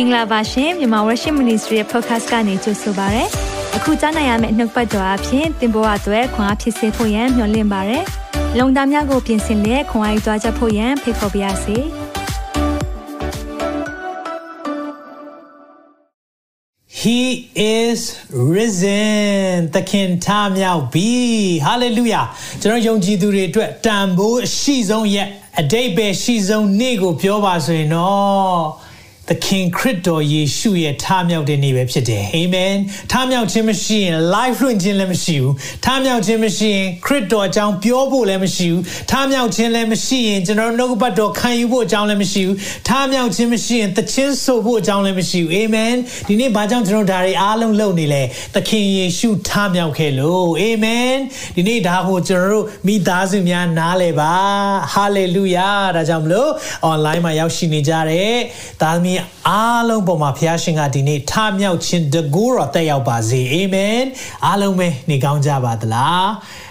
င်္ဂလာပါရှင်မြန်မာ Worship Ministry ရဲ့ podcast ကနေကြိုဆိုပါရစေ။အခုကြားနိုင်ရမယ့်နှုတ်ပတ်တော်အဖြစ်သင်ပေါ်အပ်ွယ်ခွန်အားဖြစ်စေဖို့ယံမျှဝင့်ပါရစေ။လုံတာများကိုပြင်ဆင်လက်ခွန်အားယူကြားချက်ဖို့ယံဖိတ်ခေါ်ပါရစေ။ He is risen သခင်ထမြောက်ပြီ hallelujah ကျွန်တော်ယုံကြည်သူတွေအတွက်တန်ဖိုးအရှိဆုံးရဲ့အတိတ်ပဲရှိဆုံးနေ့ကိုပြောပါဆိုရင်တော့ သခင်ခရစ်တော်ယေရှုရဲ့ထားမြောက်တဲ့နေ့ပဲဖြစ်တယ်အာမင်ထားမြောက်ခြင်းမရှိရင် life လွှင့်ခြင်းလည်းမရှိဘူးထားမြောက်ခြင်းမရှိရင်ခရစ်တော်အကြောင်းပြောဖို့လည်းမရှိဘူးထားမြောက်ခြင်းလည်းမရှိရင်ကျွန်တော်နှုတ်ပတ်တော်ခံယူဖို့အကြောင်းလည်းမရှိဘူးထားမြောက်ခြင်းမရှိရင်သချင်းဆိုဖို့အကြောင်းလည်းမရှိဘူးအာမင်ဒီနေ့ဘာကြောင့်ကျွန်တော်ဒါတွေအားလုံးလုပ်နေလဲသခင်ယေရှုထားမြောက်ခဲ့လို့အာမင်ဒီနေ့ဒါကိုကျွန်တော်တို့မိသားစုများနားလည်ပါဟာလေလုယာဒါကြောင့်မလို့ online မှာရောက်ရှိနေကြတဲ့သားသမီးင်အားလုံးပေါ်မှာဖခင်ရှင်ကဒီနေ့ထမြောက်ခြင်းတကူတော်တက်ရောက်ပါစေအာမင်အားလုံးပဲနေကောင်းကြပါသလား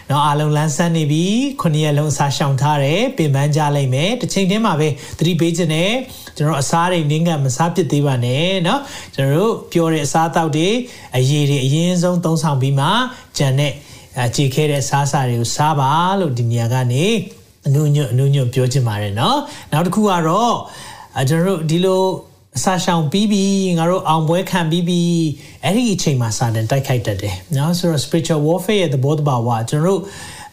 နော်အားလုံးလန်းဆန်းနေပြီခုနှစ်ရက်လုံးအစားရှောင်ထားတယ်ပင်ပန်းကြလိမ့်မယ်တစ်ချိန်တည်းမှာပဲသတိပေးခြင်းနဲ့ကျွန်တော်အစားတွေနင်းကမစားပစ်သေးပါနဲ့နော်ကျွန်တော်တို့ပြောတဲ့အစားအသောက်တွေအရည်တွေအရင်ဆုံးသုံးဆောင်ပြီးမှကြံတဲ့အခြေခဲတဲ့စားစာတွေကိုစားပါလို့ဒီနေရာကနေအနုညွတ်အနုညွတ်ပြောချင်ပါတယ်နော်နောက်တစ်ခုကတော့ကျွန်တော်တို့ဒီလို အစာရှောင်ပြီးပြီငါတို့အောင်ပွဲခံပြီးပြီအဲ့ဒီအချိန်မှာစာတန်တိုက်ခိုက်တတ်တယ်နော်ဆိုတော့ spiritual warfare ရဲ့သဘောတဘာဝကျွန်တော်တို့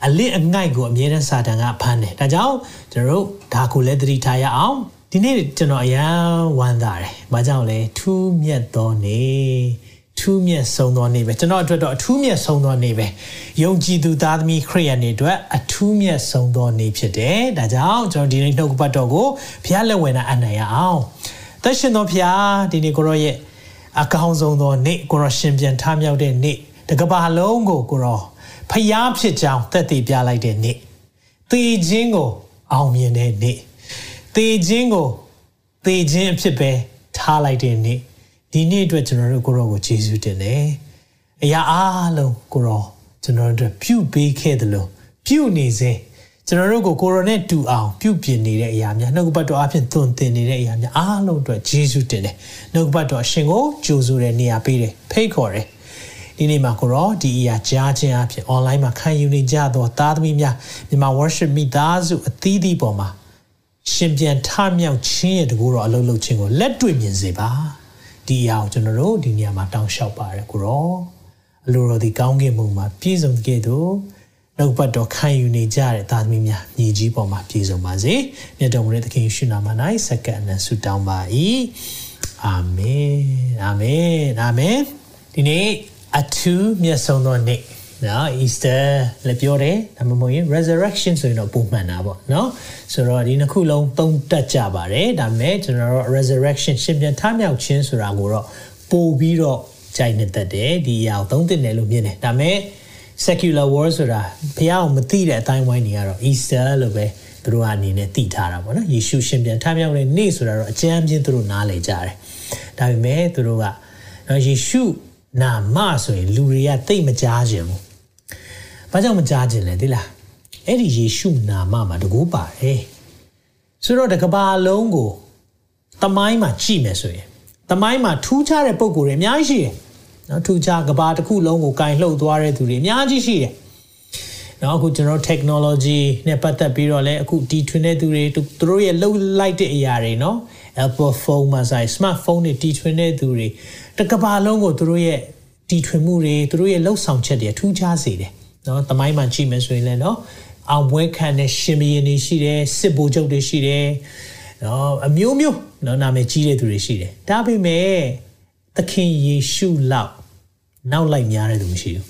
အလစ်အငိုက်ကိုအမြဲတမ်းစာတန်ကဖမ်းတယ်ဒါကြောင့်ကျွန်တော်တို့ဒါကိုလည်းသတိထားရအောင်ဒီနေ့ကျွန်တော်အရန်ဝမ်းသာတယ်။ဘာကြောင့်လဲထူးမြတ်သောနေ့ထူးမြတ်ဆုံးသောနေ့ပဲကျွန်တော်အတွက်တော့အထူးမြတ်ဆုံးသောနေ့ပဲယုံကြည်သူသားသမီးခရိယန်တွေအတွက်အထူးမြတ်ဆုံးသောနေ့ဖြစ်တယ်။ဒါကြောင့်ကျွန်တော်ဒီနေ့နှုတ်ကပတ်တော်ကိုဘုရားလက်ဝင်အနံ့ရအောင်။ သက်ရှင်တော်ဖျားဒီနေ့ကိုရောရဲ့အကောင်းဆုံးသောနေ့ကိုရောရှင်ပြန်ထမြောက်တဲ့နေ့တကဘာလုံးကိုကိုရောဖျားဖြစ်ကြောင်းသက်သေပြလိုက်တဲ့နေ့သေခြင်းကိုအောင်မြင်တဲ့နေ့သေခြင်းကိုသေခြင်းအဖြစ်ပဲထားလိုက်တဲ့နေ့ဒီနေ့အတွက်ကျွန်တော်တို့ကိုရောကိုယေရှုတင်တယ်အရာအားလုံးကိုရောကျွန်တော်တို့ပြုပေးခဲ့တယ်လို့ပြုနေစေ ကျွန်တော်တို့ကိုကိုရိုနဲ့တူအောင်ပြုပြင်နေတဲ့အရာများနှုတ်ကပတ်တော်အဖြစ်သွန်သင်နေတဲ့အရာများအားလုံးအတွက်ဂျေဇုတင်တယ်နှုတ်ကပတ်တော်အရှင်ကိုကြိုဆိုတဲ့နေရာပေးတယ်ဖိတ်ခေါ်တယ်ဒီနေ့မှာကိုရောဒီအရာကြားခြင်းအဖြစ် online မှာခံယူနေကြသောသားသမီးများမြန်မာ worship မိသားစုအသီးသီးပေါ်မှာရှင်ပြန်ထမြောက်ခြင်းရဲ့တကူတော်အလုံးလုံးခြင်းကိုလက်တွေ့မြင်စေပါဒီအရာကိုကျွန်တော်တို့ဒီနေရာမှာတောင်းလျှောက်ပါတယ်ကိုရောအလိုတော်ဒီကောင်းကင်ဘုံမှာပြည့်စုံကြတဲ့ နှုတ်ပတ်တော်ခံယူနေကြတဲ့သားသမီးများညီကြီးပေါ်မှာပြည့်စုံပါစေ။မြတ်တော်မူတဲ့သခင်ယေရှုနာမ၌စက္ကန့်နဲ့ဆုတောင်းပါ၏။အာမင်။အာမင်။အာမင်။ဒီနေ့အထူးမြတ်ဆုံးသောနေ့နော် Easter လည်းပြောတယ်ဒါမှမဟုတ်ရင် resurrection ဆိုရင်တော့ပုံမှန်တာပေါ့နော်ဆိုတော့ဒီနှစ်ခုလုံးသုံးတက်ကြပါတယ်ဒါပေမဲ့ကျွန်တော်တို့ resurrection ရှင်ပြန်ထမြောက်ခြင်းဆိုတာကိုတော့ပို့ပြီးတော့ကြိုက်နေတတ်တယ်ဒီအရာကိုသုံးသင့်တယ်လို့မြင်တယ်ဒါပေမဲ့ secular war ဆိုတာဘုရားကိုမသိတဲ့အတိုင်းဝိုင်းနေရတော့ Easter လို့ပဲသူတို့အနေနဲ့သိထားတာပေါ့နော်ယေရှုရှင်ပြန်ထမြောက်တဲ့နေ့ဆိုတာတော့အကျမ်းပြင်းသူတို့နားလည်ကြတယ်ဒါပေမဲ့သူတို့ကနော်ယေရှုနာမဆိုရင်လူတွေကသိမကြားခြင်းဘူးဘာကြောင့်မကြားခြင်းလဲသိလားအဲ့ဒီယေရှုနာမမှာတကူပါတယ်ဆိုတော့တကဘာလုံးကိုတမိုင်းမှာကြည့်မယ်ဆိုရင်တမိုင်းမှာထူးခြားတဲ့ပုံကိုယ်တွေအများကြီးရှိတယ် နော်ထူခြားကဘာတစ်ခုလုံးကိုကင်လှုပ်သွားတဲ့သူတွေအများကြီးရှိတယ်နော်အခုကျွန်တော် technology နဲ့ပတ်သက်ပြီးတော့လည်းအခုတီထွင်တဲ့သူတွေသူတို့ရဲ့လှုပ်လိုက်တဲ့အရာတွေနော် Apple phone မှာဆိုင် smartphone တွေတီထွင်တဲ့သူတွေတကဘာလုံးကိုသူတို့ရဲ့တီထွင်မှုတွေသူတို့ရဲ့လှုပ်ဆောင်ချက်တွေထူးခြားစေတယ်နော်တမိုင်းမှာကြည့်မယ်ဆိုရင်လည်းနော်အောင်ပွဲခံတဲ့ရှင်ဘီရင်တွေရှိတယ်စစ်ဗိုလ်ချုပ်တွေရှိတယ်နော်အမျိုးမျိုးနော်နာမည်ကြီးတဲ့သူတွေရှိတယ်ဒါပေမဲ့ သခင်ယေရှုလောက်နောက်လိုက်များတဲ့သူမရှိဘူး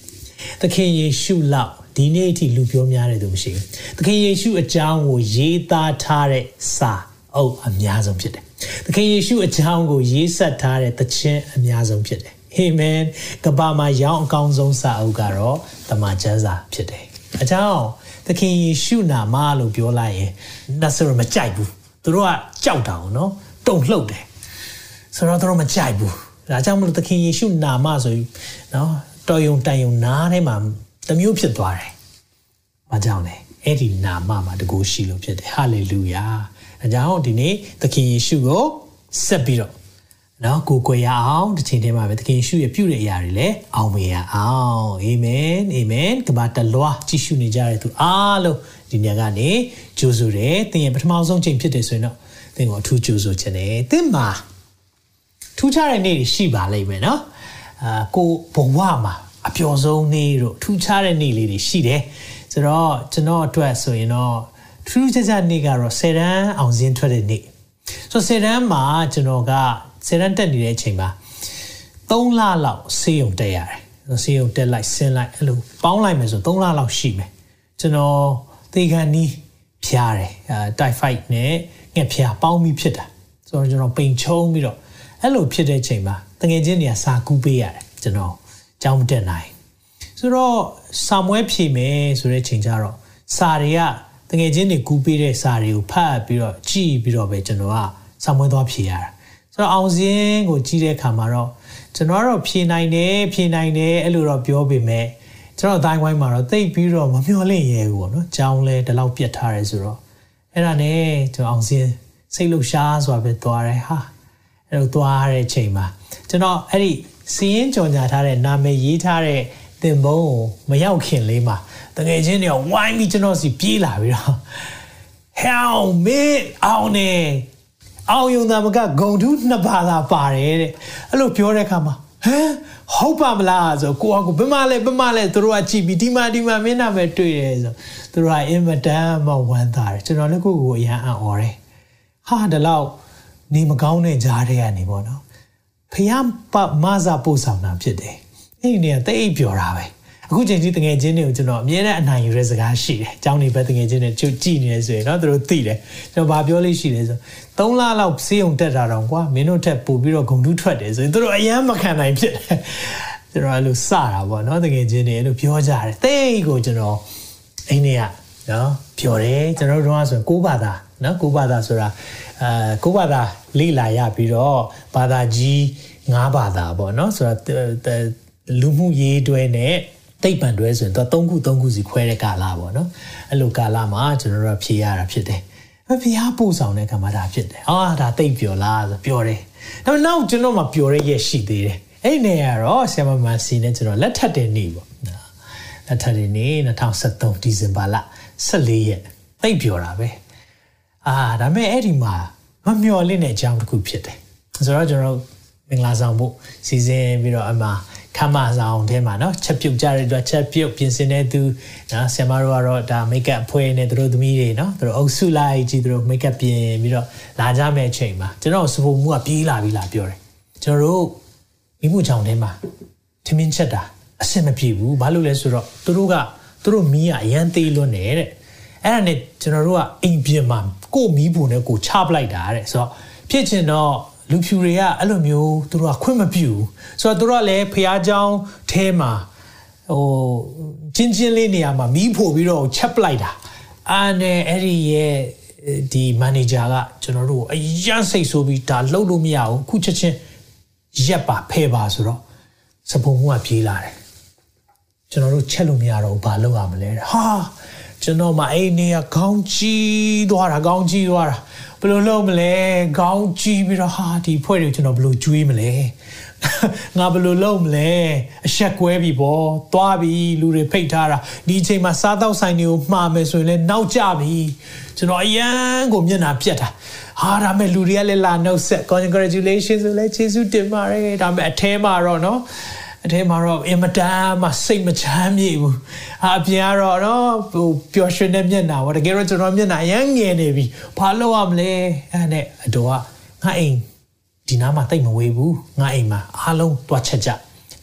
သခင်ယေရှုလောက်ဒီနေ့အထိလူပြောများတဲ့သူမရှိဘူးသခင်ယေရှုအကြောင်းကိုရေးသားထားတဲ့စာအုပ်အများဆုံးဖြစ်တယ်သခင်ယေရှုအကြောင်းကိုရေးဆက်ထားတဲ့သခြင်းအများဆုံးဖြစ်တယ်အာမင်ကဘာမှာရောင်းအကောင်းဆုံးစာအုပ်ကတော့တမန်ကျမ်းစာဖြစ်တယ်အကြောင်းသခင်ယေရှုနာမလို့ပြောလိုက်ရင်နတ်ဆိုမကြိုက်ဘူးသူတို့ကကြောက်တာအောင်နော်တုံလှုပ်တယ်ဆိုတော့သူတို့မကြိုက်ဘူး ဒါကြောင့်မလို့သခင်ယေရှုနာမဆိုပြီးနော်တော်ယုံတန်ယုံနားထဲမှာတမျိုးဖြစ်သွားတယ်။ဘာကြောင့်လဲ။အဲ့ဒီနာမမှာတကူရှိလို့ဖြစ်တယ်။ဟာလေလုယာ။အဲကြောင့်ဒီနေ့သခင်ယေရှုကိုဆက်ပြီးတော့နော်ကိုကိုရအောင်တစ်ချိန်တည်းမှာပဲသခင်ရှုရဲ့ပြုတဲ့အရာတွေလည်းအောင်မြင်ရအောင်အာမင်အာမင်ကဘာတလွားကြည့်ရှုနေကြတဲ့သူအားလုံးဒီညကနေကြိုးဆိုတယ်သင်ရဲ့ပထမဆုံးချိန်ဖြစ်တယ်ဆိုရင်တော့သင်ကိုအထူးကြိုးဆိုခြင်းတယ်သင်မှာ ထူးခြားတဲ့နေ့တွေရှိပါလိမ့်မယ်နော်အာကိုဘဝမှာအပျော်ဆုံးနေ့တို့ထူးခြားတဲ့နေ့လေးတွေရှိတယ်ဆိုတော့ကျွန်တော်အတွက်ဆိုရင်တော့ထူးခြားခြားနေ့ကတော့ဆယ်တန်းအောင်စင်းထွက်တဲ့နေ့ဆိုတော့ဆယ်တန်းမှာကျွန်တော်ကဆယ်တန်းတက်နေတဲ့အချိန်မှာ3လလောက်ဆေးရုံတက်ရတယ်ဆေးရုံတက်လိုက်ဆင်းလိုက်အဲ့လိုပေါင်းလိုက်မယ်ဆို3လလောက်ရှိမယ်ကျွန်တော်သေခံနီးဖျားတယ်အဲတိုက်ဖိုက်နဲ့ငှက်ဖျားပေါင်းပြီးဖြစ်တာဆိုတော့ကျွန်တော်ပိန်ချုံပြီးတော့ အဲ့လိုဖြစ်တဲ့ချိန်မှာတငယ်ချင်းတွေကစာကူးပေးရတယ်ကျွန်တော်ကြောင်းမတက်နိုင်ဆိုတော့စာမွဲဖြေမယ်ဆိုတဲ့ချိန်ကျတော့စာတွေကတငယ်ချင်းတွေကူးပေးတဲ့စာတွေကိုဖတ်ပြီးတော့ကြည့်ပြီးတော့ပဲကျွန်တော်ကစာမွဲသွားဖြေရတာဆိုတော့အောင်စင်းကိုကြည့်တဲ့အခါမှာတော့ကျွန်တော်ကတော့ဖြေနိုင်တယ်ဖြေနိုင်တယ်အဲ့လိုတော့ပြောပေမဲ့ကျွန်တော်အတိုင်းဝိုင်းမှာတော့တိတ်ပြီးတော့မမျော်လင့်ရဲဘူးပေါ့နော်။ကြောင်းလဲဒီလောက်ပြတ်ထားတယ်ဆိုတော့အဲ့ဒါနဲ့ကျွန်တော်အောင်စင်းစိတ်လှရှားဆိုတာပဲသွားတယ်ဟာ အဲ့လိုသွားတဲ့ချိန်မှာကျွန်တော်အဲ့ဒီစီးရင်ကြော်ညာထားတဲ့နာမည်ရေးထားတဲ့တင်ဘုံကိုမရောက်ခင်လေးမှာတကယ်ချင်းတွေကဝိုင်းပြီးကျွန်တော်စီပြေးလာပြီးတော့ hell me အောင်နေအောင်ယုံသားမကဂုံထူးနှစ်ပါးသာပါတယ်တဲ့အဲ့လိုပြောတဲ့အခါမှာဟမ်ဟုတ်ပါမလားဆိုကိုကကိုဘယ်မှလဲဘယ်မှလဲသူတို့ကကြည့်ပြီးဒီမှာဒီမှာမင်းနာမယ်တွေ့တယ်ဆိုသူတို့ကအင်မတန်မှဝမ်းသာတယ်ကျွန်တော်လည်းကိုကိုအရန်အံ့ဩတယ်ဟာဒီလောက် နေမကောင်းတဲ့ကြားထဲကနေပေါ့နော်ဖះပမဇာပို့ဆောင်တာဖြစ်တယ်အဲ့ဒီနေရာတိတ်ပြောတာပဲအခုချိန်ကြီးတငယ်ချင်းတွေကိုကျွန်တော်အမြဲတမ်းအနိုင်ယူတဲ့စကားရှိတယ်။အကြောင်းတွေပဲတငယ်ချင်းတွေကြကြည့်နေရဆိုရင်เนาะသူတို့သိတယ်။ကျွန်တော်ဗာပြောလို့ရှိတယ်ဆို3လလောက်စေးုံတက်တာတော့ကွာမင်းတို့ထက်ပို့ပြီးတော့ဂုံတူးထွက်တယ်ဆိုရင်သူတို့အယမ်းမခံနိုင်ဖြစ်တယ်။ကျွန်တော်အဲ့လိုစတာပေါ့เนาะတငယ်ချင်းတွေအဲ့လိုပြောကြတယ်။တိတ်ကိုကျွန်တော်အိနေရနော်ပြောတယ်ကျွန်တော်တို့ကဆိုကိုးဘာသာ နော်ကိုးဘာသာဆိုတာအဲကိုးဘာသာလေ့လာရပြီးတော့ဘာသာကြီး၅ဘာသာပေါ့နော်ဆိုတော့လူမှုရေးတွဲနဲ့တိတ်ပံတွဲဆိုရင်သူက3ခု3ခုစီခွဲတဲ့ကာလပေါ့နော်အဲ့လိုကာလမှာကျွန်တော်တို့ဖြေရတာဖြစ်တယ်အဖေဟာပို့ဆောင်တဲ့ကမ္ဘာဒါဖြစ်တယ်အာဒါတိတ်ပျော်လားဆိုပျော်တယ်ဒါပေမဲ့နောက်ကျွန်တော်မှပျော်ရရဲ့ရှိသေးတယ်အဲ့နေရတော့ဆရာမမန်စီနဲ့ကျွန်တော်လက်ထပ်တဲ့နေ့ပေါ့လက်ထပ်တဲ့နေ့2023ဒီဇင်ဘာလ14ရက်တိတ်ပျော်တာပဲ အာဒါပေမဲ့အဲ့ဒီမှာမမျော်လင့်တဲ့အကြောင်းတစ်ခုဖြစ်တယ်ဆိုတော့ကျွန်တော်မင်္ဂလာဆောင်ဖို့စီစဉ်ပြီးတော့အမှခမဆောင်ထဲမှာเนาะချက်ပြုတ်ကြတဲ့အတွက်ချက်ပြုတ်ပြင်ဆင်တဲ့သူနော်ဆရာမတို့ကတော့ဒါမိတ်ကပ်ဖွဲ့နေသူတို့သမီးတွေเนาะသူတို့အုပ်စုလိုက်ကြည့်သူတို့မိတ်ကပ်ပြင်ပြီးတော့လာကြမယ့်အချိန်မှာကျွန်တော်စဖို့မှုကပြေးလာပြီးလာပြောတယ်ကျွန်တော်တို့မိမှုချောင်ထဲမှာထမင်းချက်တာအဆင်မပြေဘူးဘာလို့လဲဆိုတော့သူတို့ကသူတို့မီးကအရန်သေးလွန်းနေတဲ့အဲ့ဒါနဲ့ကျွန်တော်တို့ကအိမ်ပြင်မှာ ကို့မီးပုံနဲ့ကိုချပလိုက်တာတဲ့ဆိုတော့ဖြစ်ချင်တော့လူဖြူတွေကအဲ့လိုမျိုးသူတို့ကခွင့်မပြုဘူးဆိုတော့သူတို့ကလည်းဖះเจ้าထဲမှာဟိုချင်းချင်းလေးနေရာမှာမီးဖို့ပြီးတော့ချက်ပလိုက်တာအာနဲ့အဲ့ဒီရဲ့ဒီမန်နေဂျာကကျွန်တော်တို့အရန်စိတ်ဆိုးပြီးဒါလှုပ်လို့မရဘူးအခုချက်ချင်းရက်ပါဖဲပါဆိုတော့စပုံမှုကပြေးလာတယ်ကျွန်တော်တို့ချက်လို့မရတော့ဘာလုပ်ရမလဲဟာ ကျွန်တော်မှအဲ့နေကခေါင်းကြီးသွားတာခေါင်းကြီးသွားတာဘယ်လိုလုပ်မလဲခေါင်းကြီးပြီးတော့ဟာဒီဖွဲ့တွေကျွန်တော်ဘယ်လိုကျွေးမလဲငါဘယ်လိုလုပ်မလဲအဆက်ကွဲပြီပေါ့သွားပြီလူတွေဖိတ်ထားတာဒီအချိန်မှာစားတော့ဆိုင်တွေကိုမှားမယ်ဆိုရင်လည်းနောက်ကျပြီကျွန်တော်အရန်ကိုမျက်နှာပြတ်တာဟာဒါမဲ့လူတွေကလည်းလာနှုတ်ဆက် congratulations ဆိုလဲကျေးဇူးတင်ပါတယ်ဒါမဲ့အထဲမှာတော့เนาะ အထဲမှာတော့အင်မတန်မှစိတ်မချမ်းမြေဘူးအပြင်ကတော့နော်ဟိုပျော်ရွှင်တဲ့မျက်နှာပေါ့တကယ်တော့ကျွန်တော်မျက်နှာအရန်ငယ်နေပြီဘာလုပ်ရမလဲအဲ့နဲ့အတော်ကငါအိမ်ဒီနားမှာတိတ်မဝေးဘူးငါအိမ်မှာအားလုံးတွားချက်ကြ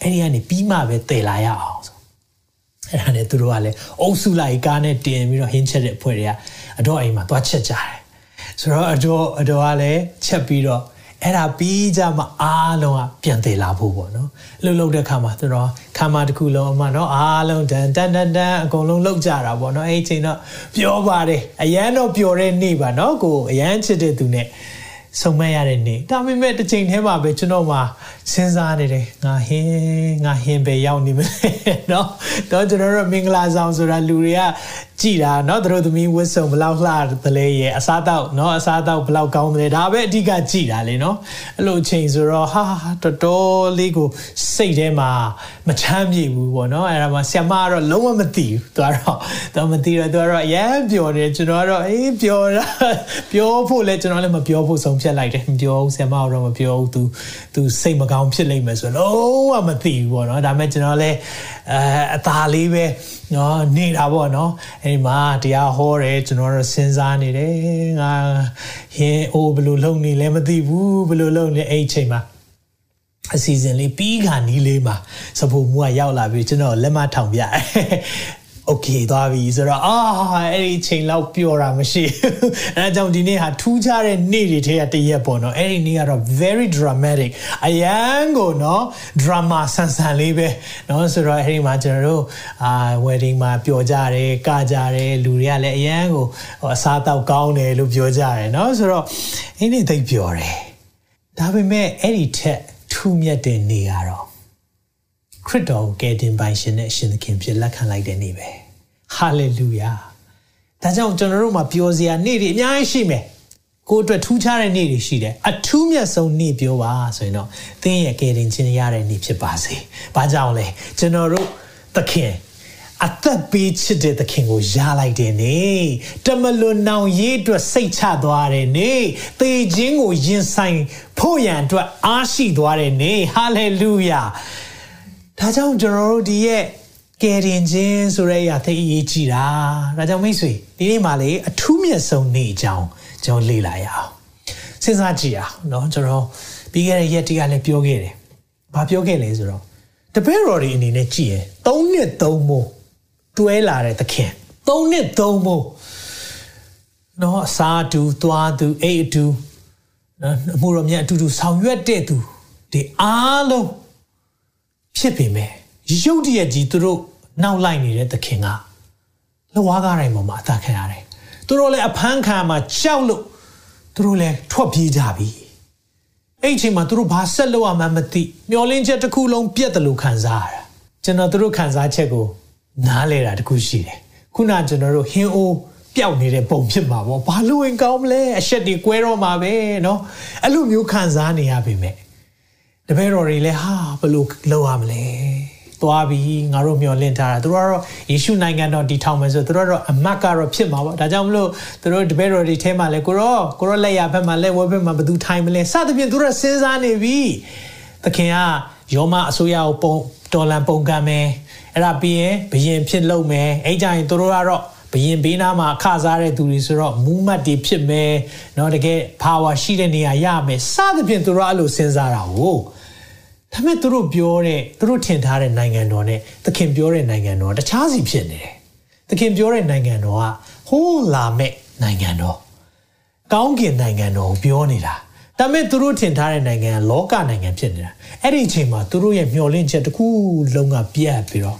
အဲ့ဒီကနေပြီးမှပဲတည်လာရအောင်ဆိုအဲ့ဒါနဲ့သူတို့ကလည်းအုပ်စုလိုက်ကားနဲ့တင်ပြီးတော့ဟင်းချက်တဲ့အဖွဲ့တွေကအတော်အိမ်မှာတွားချက်ကြတယ်ဆိုတော့အတော်အတော်ကလည်းချက်ပြီးတော့ အဲ့ဒါပြီးကြမှာအားလုံးကပြန်တည်လာဖို့ပေါ့နော်လှုပ်လှုပ်တဲ့ခါမှာသူတို့ခါမတစ်ခုလုံးအမှနော်အားလုံးတန်တန်တန်တန်အကုန်လုံးလှုပ်ကြတာပေါ့နော်အဲ့ဒီချိန်တော့ပြောပါတယ်အရန်တော့ပျော်တဲ့နေ့ပါနော်ကိုအရန်ချစ်တဲ့သူနဲ့ဆုံမဲ့ရတဲ့နေ့ဒါပေမဲ့တစ်ချိန်တည်းမှာပဲကျွန်တော်မှစဉ်းစားနေတယ်ငါဟင်းငါဟင်းပဲရောက်နေမလဲเนาะတော့ကျွန်တော်တို့မင်္ဂလာဆောင်ဆိုတာလူတွေက ကြည်တာเนาะသူတို့သမီးဝတ်စုံဘလောက်လှတယ်လဲရဲ့အစားတောက်เนาะအစားတောက်ဘလောက်ကောင်းတယ်ဒါပဲအဓိကကြည်တာလေเนาะအဲ့လိုအချိန်ဆိုတော့ဟာတော်တော်လေးကိုစိတ်ထဲမှာမချမ်းမြေဘူးပေါ့เนาะအဲ့ဒါမှဆ iam ကတော့လုံးဝမသိဘူးသူကတော့သူမသိတော့သူကတော့အရန်ပျော်တယ်ကျွန်တော်ကတော့အေးပျော်တာပြောဖို့လဲကျွန်တော်လည်းမပြောဖို့ဆုံးဖြတ်လိုက်တယ်မပြောဘူးဆ iam ကတော့မပြောဘူး तू तू စိတ်မကောင်း ်းင်ဖြစ်လိမ့်မယ်ဆိုတော့လုံးဝမသိဘူးပေါ့နော်ဒါပေမဲ့ကျွန်တော်လည်းအဲအသာလေးပဲနော်နေတာပေါ့နော်အဲဒီမှာတရားဟောတယ်ကျွန်တော်တော့စဉ်းစားနေတယ်ငါဟင်းအိုးဘယ်လိုလုပ်နေလဲမသိဘူးဘယ်လိုလုပ်နေအဲ့အချိန်မှာအစီအစဉ်လေးပြီးခါနီးလေးမှာစပူမူကရောက်လာပြီကျွန်တော်လက်မထောင်ပြ โอเคသွားပြီဆိုတော့အာအဲ့ဒီချိန်လောက်ပျော်တာမရှိဘူးအဲဒါကြောင့်ဒီနေ့ဟာထူးခြားတဲ့နေ့တွေထဲကတရက်ပေါ့နော်အဲ့ဒီနေ့ကတော့ very dramatic အရန်ကိုနော် drama ဆန်ဆန်လေးပဲနော်ဆိုတော့အဲ့ဒီမှာကျွန်တော်တို့အာ wedding မှာပျော်ကြတယ်ကကြတယ်လူတွေကလည်းအရန်ကိုအစားတောက်ကောင်းတယ်လို့ပြောကြတယ်နော်ဆိုတော့အဲ့ဒီသိပျော်တယ်ဒါပေမဲ့အဲ့ဒီထက်ထူးမြတ်တဲ့နေ့ကတော့ ခရစ်တော်ကိုကယ်တင်ပိုင်ရှင်နဲ့ရှင်သခင်ဖြစ်လက်ခံလိုက်တဲ့နေ့ပဲဟာလေလုယာဒါကြောင့်ကျွန်တော်တို့မှာပြောစရာနေ့တွေအများကြီးရှိမယ်ကိုယ့်အတွက်ထူးခြားတဲ့နေ့တွေရှိတယ်အထူးမြတ်ဆုံးနေ့ပြောပါဆိုရင်တော့သင်ရဲ့ကယ်တင်ခြင်းရတဲ့နေ့ဖြစ်ပါစေဘာကြောင့်လဲကျွန်တော်တို့သခင်အသက်ပေးချစ်တဲ့သခင်ကိုရလိုက်တယ်နေတမလွန်နောင်ရေးအတွက်စိတ်ချသွားတယ်နေသေခြင်းကိုရင်ဆိုင်ဖို့ရန်အတွက်အားရှိသွားတယ်နေဟာလေလုယာ ဒါကြောင့်ကျွန်တော်တို့ဒီရဲ့ကယ်တင်ခြင်းဆိုတဲ့အရာသိအရေးကြီးတာဒါကြောင့်မိတ်ဆွေဒီနေ့မှလေအထူးမြတ်ဆုံးနေ့အကြောင်းကျွန်တော်လေ့လာရအောင်စဉ်းစားကြည့်အောင်เนาะကျွန်တော်ပြီးခဲ့တဲ့ရက်တည်းကလည်းပြောခဲ့တယ်ဘာပြောခဲ့လဲဆိုတော့တပည့်တော်တွေအနေနဲ့ကြည့်ရင်၃နှစ်၃မို့တွဲလာတဲ့သခင်၃နှစ်၃မို့เนาะအစာတူသွားသူအိတ်အတူနော်အမှုတော်မြတ်အတူတူဆောင်ရွက်တဲ့သူဒီအားလုံး ဖြစ်ပေမဲ့ရုတ်တရက်ကြီးသူတို့နောက်လိုက်နေတဲ့သခင်ကလဝါးကားတိုင်းပေါ်မှာအသာခံရတယ်သူတို့လည်းအဖမ်းခံမှာကြောက်လို့သူတို့လည်းထွက်ပြေးကြပြီအဲ့ဒီအချိန်မှာသူတို့ဘာဆက်လုပ်ရမှန်းမသိမျောလင်းချက်တစ်ခုလုံးပြတ်တယ်လို့ခံစားရတာကျွန်တော်သူတို့ခံစားချက်ကိုနားလဲတာတခုရှိတယ်ခုနကျွန်တော်တို့ဟင်းအိုးပျောက်နေတဲ့ပုံဖြစ်မှာပေါ့ဘာလို့ဝင်ကောင်းမလဲအရှက်တွေကွဲတော့မှာပဲเนาะအဲ့လိုမျိုးခံစားနေရပေမဲ့တ ပည့်တော်တွေလည်းဟာဘယ်လိုလုပ်ရမလဲသွားပြီးငါတို့မျှော်လင့်ထားတာသူတို့ကတော့ယေရှုနိုင်ငံတော်တည်ထောင်မယ်ဆိုသူတို့ကတော့အမတ်ကတော့ဖြစ်မှာပေါ့ဒါကြောင့်မလို့သူတို့တပည့်တော်တွေထဲမှာလဲကိုရောကိုရောလက်ရဘက်မှာလက်ဝဲဘက်မှာဘယ်သူထိုင်မလဲစသဖြင့်သူတို့စဉ်းစားနေပြီသခင်ကယောမအစိုးရကိုပုံတော်လန်ပုံကံမယ်အဲ့ဒါပြီးရင်ဘယင်ဖြစ်လုပ်မယ်အဲ့ကြရင်သူတို့ကတော့ဘယင်ဘေးနားမှာအခစားတဲ့သူတွေဆိုတော့မူးမတ်တွေဖြစ်မယ်เนาะတကယ် power ရှိတဲ့နေရာရမယ်စသဖြင့်သူတို့အဲ့လိုစဉ်းစားတာဟုတ် ဒါပေမဲ့သူတို့ပြောတဲ့သူတို့ထင်ထားတဲ့နိုင်ငံတော်နဲ့သခင်ပြောတဲ့နိုင်ငံတော်တခြားစီဖြစ်နေတယ်။သခင်ပြောတဲ့နိုင်ငံတော်ကဟိုးလာမဲ့နိုင်ငံတော်ကောင်းကင်နိုင်ငံတော်ကိုပြောနေတာ။ဒါပေမဲ့သူတို့ထင်ထားတဲ့နိုင်ငံကလောကနိုင်ငံဖြစ်နေတာ။အဲ့ဒီအချိန်မှာသူတို့ရဲ့မျှော်လင့်ချက်တစ်ခုလုံးကပြတ်ပြီးတော့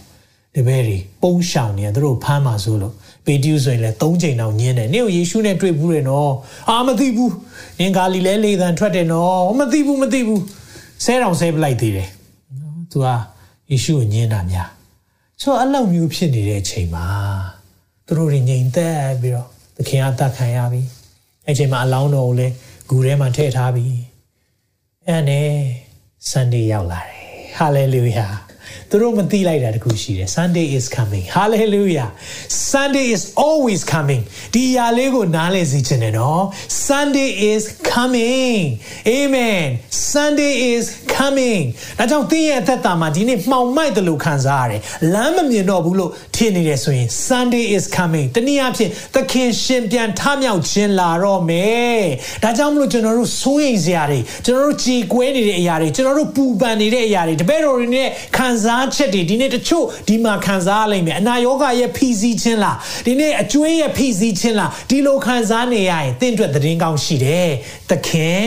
ဒီဘဲတွေပုံရှောင်နေသူတို့ဖမ်းမှာဆိုလို့ပေတျုဆိုရင်လည်း၃ချိန်တောင်ညင်းတယ်။နင့်ကိုယေရှုနဲ့တွေ့ဘူးတယ်နော်။အာမသိဘူး။နင်ဂါလိလဲလေသံထွက်တယ်နော်။မသိဘူးမသိဘူး။ ဆဲတောင်ဆဲပလိုက်သေးတယ်နော်သူကယေရှုကိုညင်းတာများဆိုတော့အလောက်မျိုးဖြစ်နေတဲ့အချိန်မှာသူတို့တွေငြိမ်သက်ပြီးတော့သခင်အသက်ခံရပြီအဲ့ချိန်မှာအလောင်းတော်ကိုလည်းဂူထဲမှာထည့်ထားပြီအဲ့နဲ့ဆန်ဒေးရောက်လာတယ်ဟာလေလုယာ သူတို့မသိလိုက်တာတခုရှိတယ် Sunday is coming hallelujah Sunday is always coming ဒီຢာလေးကိုနားလည်စေချင်တယ်နော် Sunday is coming amen Sunday is coming ဒါကြောင့်သင်ရဲ့အသက်တာမှာဒီနေ့မှောင်မိုက်တယ်လို့ခံစားရတယ်လမ်းမမြင်တော့ဘူးလို့ထင်နေတယ်ဆိုရင် Sunday is coming တနည်းအားဖြင့်သခင်ရှင်ပြန်ထမြောက်ခြင်းလာတော့မယ်ဒါကြောင့်မလို့ကျွန်တော်တို့စိုးရိမ်စရာတွေကျွန်တော်တို့ကြေကွဲနေတဲ့အရာတွေကျွန်တော်တို့ပူပန်နေတဲ့အရာတွေတပည့်တော်တွေနဲ့ခံစားချက်တွေဒီနေ့တချို့ဒီမှာခံစားရလိမ့်မယ်အနာယောဂရဲ့ဖိစီးခြင်းလားဒီနေ့အကျွေးရဲ့ဖိစီးခြင်းလားဒီလိုခံစားနေရရင်တင့်အတွက်သတင်းကောင်းရှိတယ်သခင်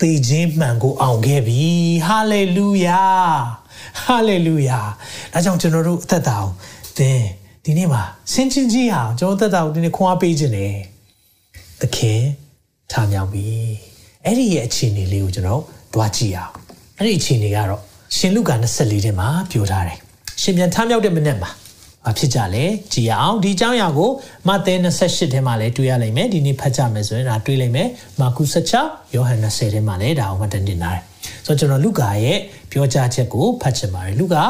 သေခြင်းမှန်ကိုအောင်ခဲ့ပြီဟာလေလုယာဟာလေလုယာဒါကြောင့်ကျွန်တော်တို့အသက်တာကိုသင်ဒီနေ့မှာဆင်ချင်းကြီးအောင်ကျွန်တော်အသက်တာကိုဒီနေ့ခွန်အားပေးခြင်းတယ်သခင်ထားမြောက်ပြီအဲ့ဒီရဲ့အခြေအနေလေးကိုကျွန်တော်တွားကြည့်အောင်အဲ့ဒီအခြေအနေကတော့ ရှင်လုကာ24ထဲမှာပြောထားတယ်ရှင်ပြန်ထမြောက်တဲ့မနေ့မှာဘာဖြစ်ကြလဲကြည်ရအောင်ဒီအကြောင်းအရာကိုမဿဲ28ထဲမှာလည်းတွေ့ရလိမ့်မယ်ဒီနေ့ဖတ်ကြမယ်ဆိုရင်ဒါတွေ့လိမ့်မယ်မာကု16ယောဟန်20ထဲမှာလည်းဒါအောင်မှတ်တင်ထားတယ်ဆိုတော့ကျွန်တော်လူကာရဲ့ပြောကြားချက်ကိုဖတ်ချင်ပါတယ်လူကာ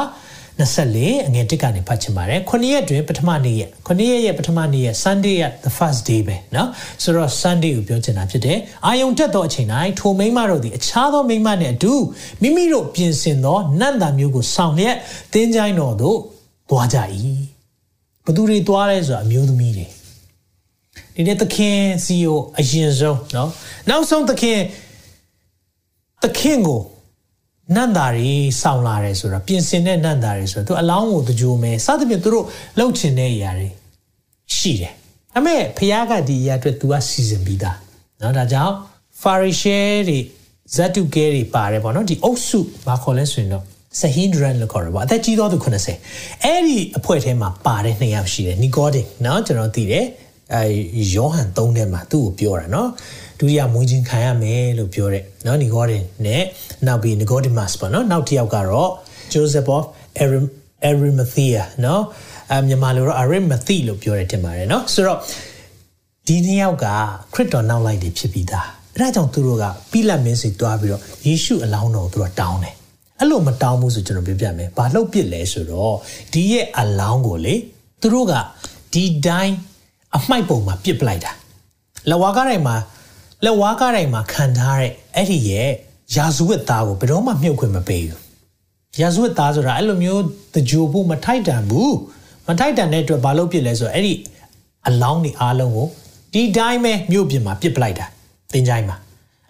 24အငယ်1ကနေဖတ်ချင်ပါတယ်9ရက်တွင်ပထမနေ့ရက်9ရက်ရဲ့ပထမနေ့ရက် Sunday ရဲ့ the first day ပဲเนาะဆိုတော့ Sunday ကိုပြောချင်တာဖြစ်တယ်အာယုံတက်သောအချိန်တိုင်းထိုမိန်းမတို့သည်အခြားသောမိန်းမနှင့်အတူမိမိတို့ပြင်ဆင်သောနတ်သားမျိုးကိုဆောင်လျက်တင်းကြိုင်းတော်သို့သွားကြ၏ဘသူတွေသွားလဲဆိုတာအမျိုးသမီးတွေဒီနေ့သခင်စီကိုအရင်ဆုံးเนาะနောက်ဆုံးသခင်သခင်ကို နတ်သားတွေဆောင်းလာတယ်ဆိုတော့ပြင်ဆင်တဲ့နတ်သားတွေဆိုတော့သူအလောင်းကိုတကြိုမယ်စသဖြင့်သူတို့လှုပ်ချင်တဲ့အရာတွေရှိတယ်။အမေဖះကဒီအရာအတွက်သူကစီစဉ်ပြီးသား။နော်ဒါကြောင့် Pharisee တွေဇတုကဲတွေပါတယ်ပေါ့နော်ဒီအုပ်စုဘာခေါ်လဲဆိုရင်တော့ဆဟင်ဒရန်လို့ခေါ်ရပါအသက်ကြီးသောသူ90အဲ့ဒီအဖွဲ့ထဲမှာပါတဲ့နှစ်ယောက်ရှိတယ်နီကိုဒင်နော်ကျွန်တော်သိတယ်။ အဲယောဟန်3ထဲမှာသူ့ကိုပြောတာเนาะဒုတိယမွေးခြင်းခံရမယ်လို့ပြောတဲ့เนาะ Nicodemus နဲ့နောက်ပြီး Nicodemus ပေါ့เนาะနောက်တစ်ယောက်ကတော့ Joseph of Arimathea เนาะအမြန်မာလိုတော့ Arimathea လို့ပြောတယ်တင်ပါတယ်เนาะဆိုတော့ဒီနှစ်ယောက်ကခရစ်တော်နောက်လိုက်တွေဖြစ်ပြီးသားအဲဒါကြောင့်သူတို့ကပိလတ်မင်းစီတွားပြီးတော့ယေရှုအလောင်းတော်ကိုသူတို့တောင်းတယ်အဲ့လိုမတောင်းဘူးဆိုကျွန်တော်ပြောပြမယ်။ဘာလှုပ်ပစ်လဲဆိုတော့ဒီရဲ့အလောင်းကိုလေသူတို့ကဒီတိုင်း အမိုက်ပုံမှာပစ်ပလိုက်တာ။လက်ဝါးကားတိုင်းမှာလက်ဝါးကားတိုင်းမှာခံထားတဲ့အဲ့ဒီရဲ့ရာဇဝတ်သားကိုဘယ်တော့မှမြုပ်ခွင့်မပေးဘူး။ရာဇဝတ်သားဆိုတာအဲ့လိုမျိုးတကြိုဖို့မထိုက်တန်ဘူး။မထိုက်တန်တဲ့အတွက်ဘာလုပ်ပစ်လဲဆိုတော့အဲ့ဒီအလောင်းတွေအားလုံးကိုဒီတိုင်းပဲမြို့ပြင်မှာပစ်ပလိုက်တာ။တင်ကြိုင်းမှာ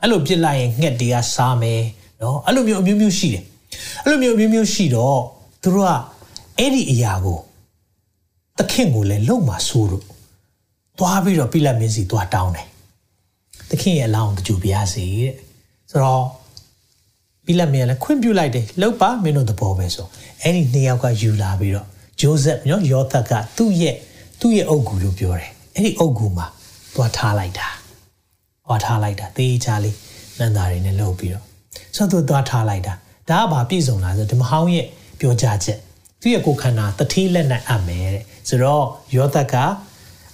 အဲ့လိုပစ်လိုက်ရင်ငှက်တွေကစားမယ်နော်အဲ့လိုမျိုးအမျိုးမျိုးရှိတယ်အဲ့လိုမျိုးမျိုးမျိုးရှိတော့သူတို့ကအဲ့ဒီအရာကိုသခင်ကိုလည်းလုံမှာဆိုးလို့ သွားပြီးတော့ပိလတ်မင်းစီသွားတောင်းတယ်သခင်ရဲ့အလောင်းတကြူပြားစီတဲ့ဆိုတော့ပိလတ်မင်းလည်းခွင့်ပြုလိုက်တယ်လှုပ်ပါမင်းတို့သဘောပဲဆိုအဲ့ဒီနှစ်ယောက်ကယူလာပြီးတော့ဂျိုးဆက်နော်ယောသက်ကသူ့ရဲ့သူ့ရဲ့အုပ်ကူလို့ပြောတယ်အဲ့ဒီအုပ်ကူမှာသွားထားလိုက်တာသွားထားလိုက်တာသေချာလေးနန္တာတွေနဲ့လှုပ်ပြီးတော့ဆိုတော့သွားထားလိုက်တာဒါကဘာပြည့်စုံလားဆိုဓမ္မဟောင်းရဲ့ပြောကြားချက်သူရဲ့ကိုယ်ခန္ဓာတတိလက်နဲ့အပ်မယ်တဲ့ဆိုတော့ယောသက်က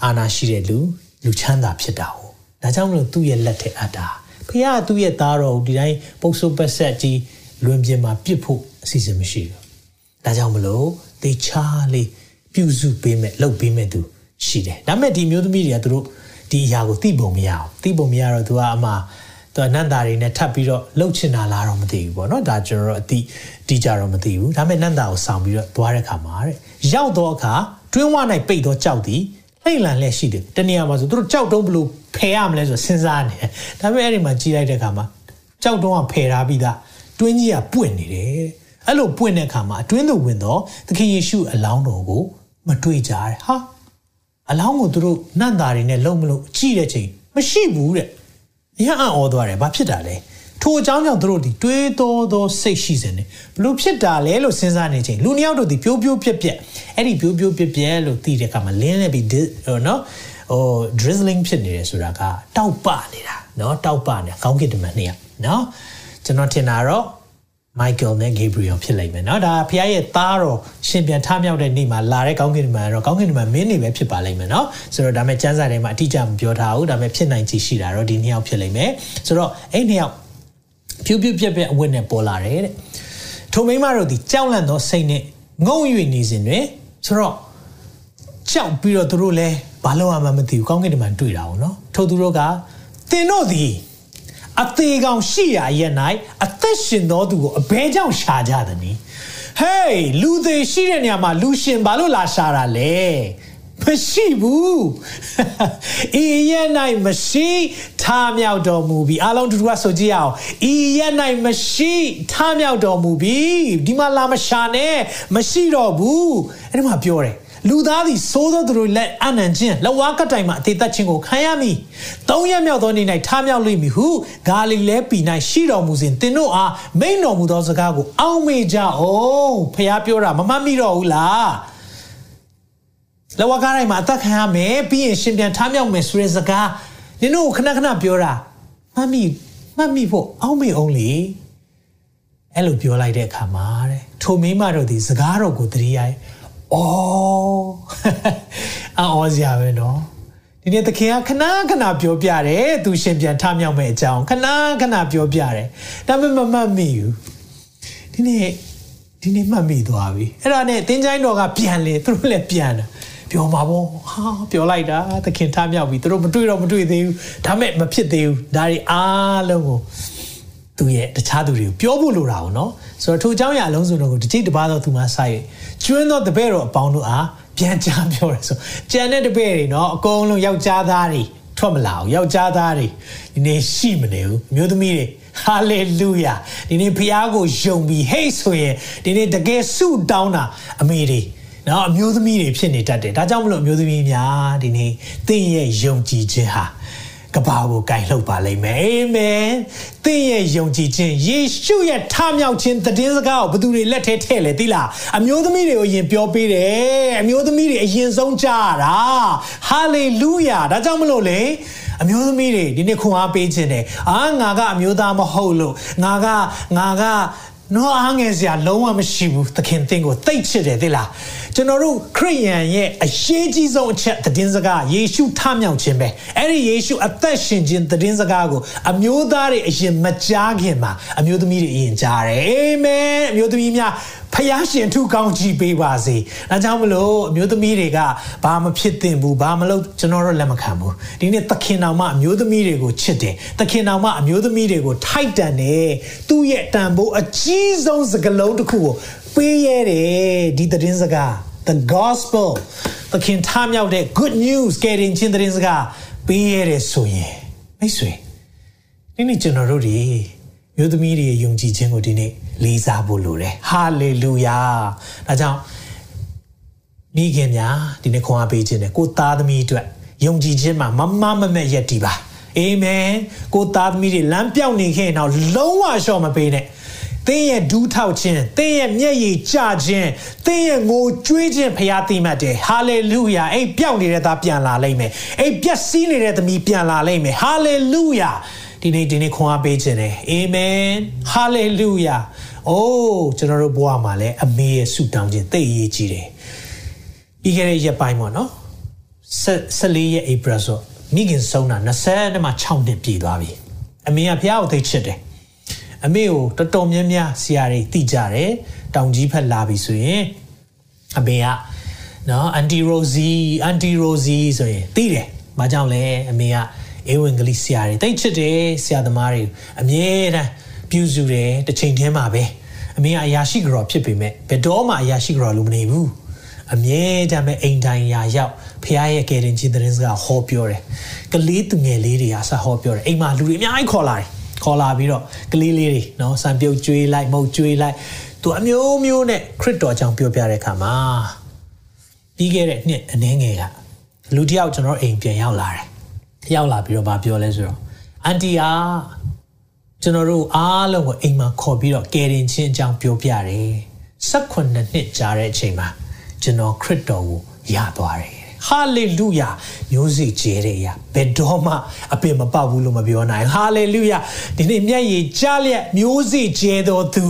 အာနာရှိတဲ့လူလူချမ်းသာဖြစ်တာဟုတ်ဒါကြောင့်မလို့သူ့ရဲ့လက်ထဲအပ်တာဖခင်ကသူ့ရဲ့သားတော်ဒီတိုင်းပုတ်ဆုပ်ပတ်ဆက်ကြီးလွင်ပြင်မှာပြစ်ဖို့အစီအစဉ်မရှိဘူးဒါကြောင့်မလို့တေချာလေးပြုစုပေးမဲ့လုပ်ပေးမဲ့သူရှိတယ်ဒါပေမဲ့ဒီမျိုးသမီးတွေကသူတို့ဒီအရာကိုသိပုံမရအောင်သိပုံမရတော့သူကအမှသူကနန္တာတွေနဲ့ထပ်ပြီးတော့လှုပ်ချင်တာလားတော့မသိဘူးပေါ့နော်ဒါကျွန်တော်တို့အတိတိကြတော့မသိဘူးဒါပေမဲ့နန္တာကိုဆောင်ပြီးတော့သွားတဲ့ခါမှာတဲ့ရောက်တော့အခါတွင်းဝ၌ပိတ်တော့ကြောက်သည် လှိမ့်လန်လက်ရှိတယ်တနေရာမှာဆိုသူတို့ကြောက်တုံးဘလို့ဖယ်ရမလဲဆိုစဉ်းစားနေတယ်ဒါပေမဲ့အဲ့ဒီမှာကြီးလိုက်တဲ့ခါမှာကြောက်တုံးကဖယ်ထားပြီးသားတွင်းကြီးကပွင့်နေတယ်အဲ့လိုပွင့်တဲ့ခါမှာအတွင်းသို့ဝင်တော့သခင်ယေရှုအလောင်းတော်ကိုမတွေ့ကြတယ်ဟာအလောင်းကိုသူတို့နတ်သားတွေနဲ့လုံမလို့ကြည့်တဲ့ချိန်မရှိဘူးတဲ့အရာအံ့ဩသွားတယ်ဘာဖြစ်တာလဲ ထိုအကြောင်းကြောင့်သူတို့ဒီတွေးတောသောစိတ်ရှိစင်နေဘလို့ဖြစ်တာလဲလို့စဉ်းစားနေချိန်လူနှစ်ယောက်တို့ဒီပြိုးပြိုးပြက်ပြက်အဲ့ဒီပြိုးပြိုးပြက်ပြက်လို့သိတဲ့အခါမှာလင်းနေပြီးနော်ဟို drizzling ဖြစ်နေတယ်ဆိုတာကတောက်ပနေတာနော်တောက်ပနေကောင်းကင်တမန်နှစ်ယောက်နော်ကျွန်တော်ထင်တာတော့ Michael နဲ့ Gabriel ဖြစ်လိမ့်မယ်เนาะဒါဖခင်ရဲ့သားတော်ရှင်ပြန်ထမြောက်တဲ့နေ့မှာလာတဲ့ကောင်းကင်တမန်တော့ကောင်းကင်တမန်မင်းနေပဲဖြစ်ပါလိမ့်မယ်เนาะဆိုတော့ဒါမဲ့ကျမ်းစာထဲမှာအတိအကျမပြောထားဘူးဒါမဲ့ဖြစ်နိုင်ချေရှိတာတော့ဒီနှစ်ယောက်ဖြစ်လိမ့်မယ်ဆိုတော့အဲ့နှစ်ယောက် ဖြူးဖြူးပြက်ပြက်အဝတ်နဲ့ပေါ်လာတယ်တဲ့ထိုမိန်းမတို့ဒီကြောက်လန့်သောစိတ်နဲ့ငုံ၍နေစဉ်တွင်ဆိုတော့ကြောက်ပြီးတော့သူတို့လည်းဘာလို့မှမသိဘူးကောင်းကင်တမန်တွေ့တာ哦เนาะထို့သူတို့ကသင်တို့သည်အသေးကောင်ရှိရာရဲ့၌အသက်ရှင်သောသူကိုအဘဲကြောင့်ရှာကြသည်နီဟေးလူသေးရှိတဲ့နေရာမှာလူရှင်ဘာလို့လာရှာတာလဲ မရှိဘူးဤရဲ့၌မရှိထားမြောက်တော်မူပြီအားလုံးတူတူကဆိုကြည့်အောင်ဤရဲ့၌မရှိထားမြောက်တော်မူပြီဒီမှာလာမရှာနဲ့မရှိတော့ဘူးအဲ့ဒီမှာပြောတယ်လူသားသည်သိုးသောသူတို့လက်အနံခြင်းလက်ဝါးကတိုင်မှအသေးသက်ခြင်းကိုခံရမည်။သုံးရမြောက်သောနေ့၌ထားမြောက်လိမ့်မည်ဟုဂါလိလဲပြည်၌ရှိတော်မူစဉ်သင်တို့အားမိန်တော်မူသောစကားကိုအောက်မေ့ကြအောင်ဖះပြောတာမမှတ်မိတော့ဘူးလား။ လက်ဝါးကားတိုင်းမှာအသက်ခံရမယ်ပြီးရင်ရှင်ပြန်ထားမြောက်မယ်ဆိုတဲ့စကားနင်တို့ခဏခဏပြောတာမှတ်မိမှတ်မိဖို့အောက်မေ့အောင်လေ။အဲ့လိုပြောလိုက်တဲ့အခါမှာတဲ့ထိုမိမတို့ဒီစကားတော်ကိုတတိယဩအော်အော်စရာပဲနော်ဒီနေ့သခင်ကခဏခဏပြောပြတယ်သူရှင်ပြန်ထမြောက်မဲ့အကြောင်းခဏခဏပြောပြတယ်ဒါပေမဲ့မမှတ်မိဘူးဒီနေ့ဒီနေ့မှတ်မိသွားပြီအဲ့ဒါနဲ့တင်းချိုင်းတော်ကပြန်လေသူတို့လည်းပြန်တယ် ပြောမှာပေါ့ဟာပြောလိုက်တာသခင်ထမြောက်ပြီသူတို့မတွေ့တော့မတွေ့သေးဘူးဒါမဲ့မဖြစ်သေးဘူးဒါတွေအားလုံးကိုသူရဲ့တခြားသူတွေကိုပြောဖို့လိုတာပေါ့နော်ဆိုတော့ထိုအကြောင်းအရာအလုံးစုံတို့ကိုတစ်ကြိမ်တစ်ပါးတော့သူမှစိုက်ကျွန်းတော့တပည့်တော်အပေါင်းတို့အားပြန်ကြားပြောတယ်ဆိုကြံတဲ့တပည့်တွေနော်အကုန်လုံးယောက်ျားသားတွေထွက်မလာဘူးယောက်ျားသားတွေဒီနေ့ရှိမနေဘူးအမျိုးသမီးတွေဟာလေလုယာဒီနေ့ဖခင်ကိုယုံပြီးဟေ့ဆိုရင်ဒီနေ့တကယ်ဆုတောင်းတာအမေတွေ နော်အမျိုးသမီးတွေဖြစ်နေတတ်တယ်ဒါကြောင့်မလို့အမျိုးသမီးများဒီနေ့သင်ရဲ့ယုံကြည်ခြင်းဟာကဘာကိုကင်လှုပ်ပါလိမ့်မယ်အာမင်သင်ရဲ့ယုံကြည်ခြင်းယေရှုရဲ့ထမြောက်ခြင်းတည်င်းစကားကိုဘသူတွေလက်ထဲထည့်လဲသိလားအမျိုးသမီးတွေကိုယင်ပြောပေးတယ်အမျိုးသမီးတွေအရင်ဆုံးကြားရတာဟာလေလုယာဒါကြောင့်မလို့လေအမျိုးသမီးတွေဒီနေ့ခွန်အားပေးခြင်းတယ်အာငါကအမျိုးသားမဟုတ်လို့ငါကငါက နော်အားငယ်စရာလုံးဝမရှိဘူးသခင်သင်ကိုသိတ်ချစ်တယ်သိလားကျွန်တော်တို့ခရိယန်ရဲ့အရေးကြီးဆုံးအချက်သတင်းစကားယေရှုထမြောက်ခြင်းပဲအဲ့ဒီယေရှုအသက်ရှင်ခြင်းသတင်းစကားကိုအမျိုးသားတွေအရင်မကြားခင်မှာအမျိုးသမီးတွေအရင်ကြားတယ်အာမင်အမျိုးသမီးများဖ ယားရှင်ထုကောင်းကြည့်ပေးပါစေ။ဒါကြောင့်မလို့အမျိုးသမီးတွေကဘာမဖြစ်သင့်ဘူးဘာမလုပ်ကျွန်တော်တို့လက်မခံဘူး။ဒီနေ့သခင်တော်မှအမျိုးသမီးတွေကိုချစ်တယ်။သခင်တော်မှအမျိုးသမီးတွေကိုထိုက်တန်တယ်။သူ့ရဲ့တန်ဖိုးအကြီးဆုံးစကားလုံးတစ်ခုကိုပေးရတယ်ဒီသတင်းစကား the gospel သခင်ထားမြောက်တဲ့ good news ကယ်တင်ခြင်းသတင်းစကားပေးရတယ်ဆိုရင်မိတ်ဆွေဒီနေ့ကျွန်တော်တို့ဒီ မျိုးသမီးတွေယုံကြည်ခြင်းကိုဒီနေ့လေးစားဖို့လိုတယ်ဟာလေလုယာဒါကြောင့်မိခင်များဒီနေ့ခွန်အားပေးခြင်းနဲ့ကိုသားသမီးအတွက်ယုံကြည်ခြင်းမှာမမမမက်ရက်တည်ပါအာမင်ကိုသားသမီးတွေလမ်းပြောင်းနေခဲ့ရင်တော့လုံးဝရှော့မပေးနဲ့သင်ရဲ့ဒူးထောက်ခြင်းသင်ရဲ့မျက်ရည်ကျခြင်းသင်ရဲ့ငိုကြွေးခြင်းဖရားသိမှတ်တယ်ဟာလေလုယာအဲ့ပျောက်နေတဲ့သားပြန်လာလိမ့်မယ်အဲ့ပျက်စီးနေတဲ့သမီးပြန်လာလိမ့်မယ်ဟာလေလုယာ ဒီနေ့ဒီနေ့ခွန်အားပေးခြင်းတယ်အာမင်ဟာလေလုယာအိုးကျွန်တော်တို့ဘဝမှာလည်းအမေရဲ့ဆုတောင်းခြင်းသိအရေးကြီးတယ်ပြီးခဲ့တဲ့ရက်ပိုင်းပေါ့နော်14ရက် April ဆိုမိခင်ဆုံးတာ20နဲ့မှ6နှစ်ပြည့်သွားပြီအမေကဖះကိုသိချစ်တယ်အမေကိုတော်တော်များများဆရာတွေသိကြတယ်တောင်ကြီးဖက်လာပြီဆိုရင်အမေကနော်အန်တီရိုဇီအန်တီရိုဇီဆိုရင်သိတယ်။ဘာကြောင့်လဲအမေက အေဝင်ကလေးဆရာတွေတိတ်ချစ်တယ်ဆရာသမားတွေအမြဲတမ်းပြုစုတယ်တစ်ချိန်တည်းမှာပဲအမေကအရာရှိကြော်ဖြစ်ပေမဲ့ဘယ်တော့မှအရာရှိကြော်လို့မနေဘူးအမြဲတမ်းပဲအိမ်တိုင်းရာရောက်ဖခင်ရဲ့ကယ်တင်ခြင်းသတင်းစကားဟောပြောတယ်ကလေးသူငယ်လေးတွေကစဟောပြောတယ်အိမ်မှာလူတွေအများကြီးခေါ်လာတယ်ခေါ်လာပြီးတော့ကလေးလေးတွေနော်စံပြုတ်ကျွေးလိုက်မုတ်ကျွေးလိုက်သူအမျိုးမျိုးနဲ့ခရစ်တော်ကြောင့်ပြောပြတဲ့အခါမှာပြီးခဲ့တဲ့နှစ်အနည်းငယ်ကလူတယောက်ကျွန်တော်အိမ်ပြန်ရောက်လာတယ် ရောက်လာပြီးတော့ဗာပြောလဲဆိုတော့အန်တီယာကျွန်တော်တို့အားလုံးကိုအိမ်မှာခေါ်ပြီးတော့ကယ်တင်ခြင်းအကြောင်းပြောပြတယ်18နှစ်ကြာတဲ့အချိန်မှာကျွန်တော်ခရစ်တော်ကိုရသွားတယ်ဟာလေလုယာမျိုးစေ့ကျဲတဲ့ရဘယ်တော့မှအပင်မပေါက်ဘူးလို့မပြောနိုင်ဟာလေလုယာဒီနေ့မျက်ရည်ကျလျက်မျိုးစေ့ကျဲတော်သူ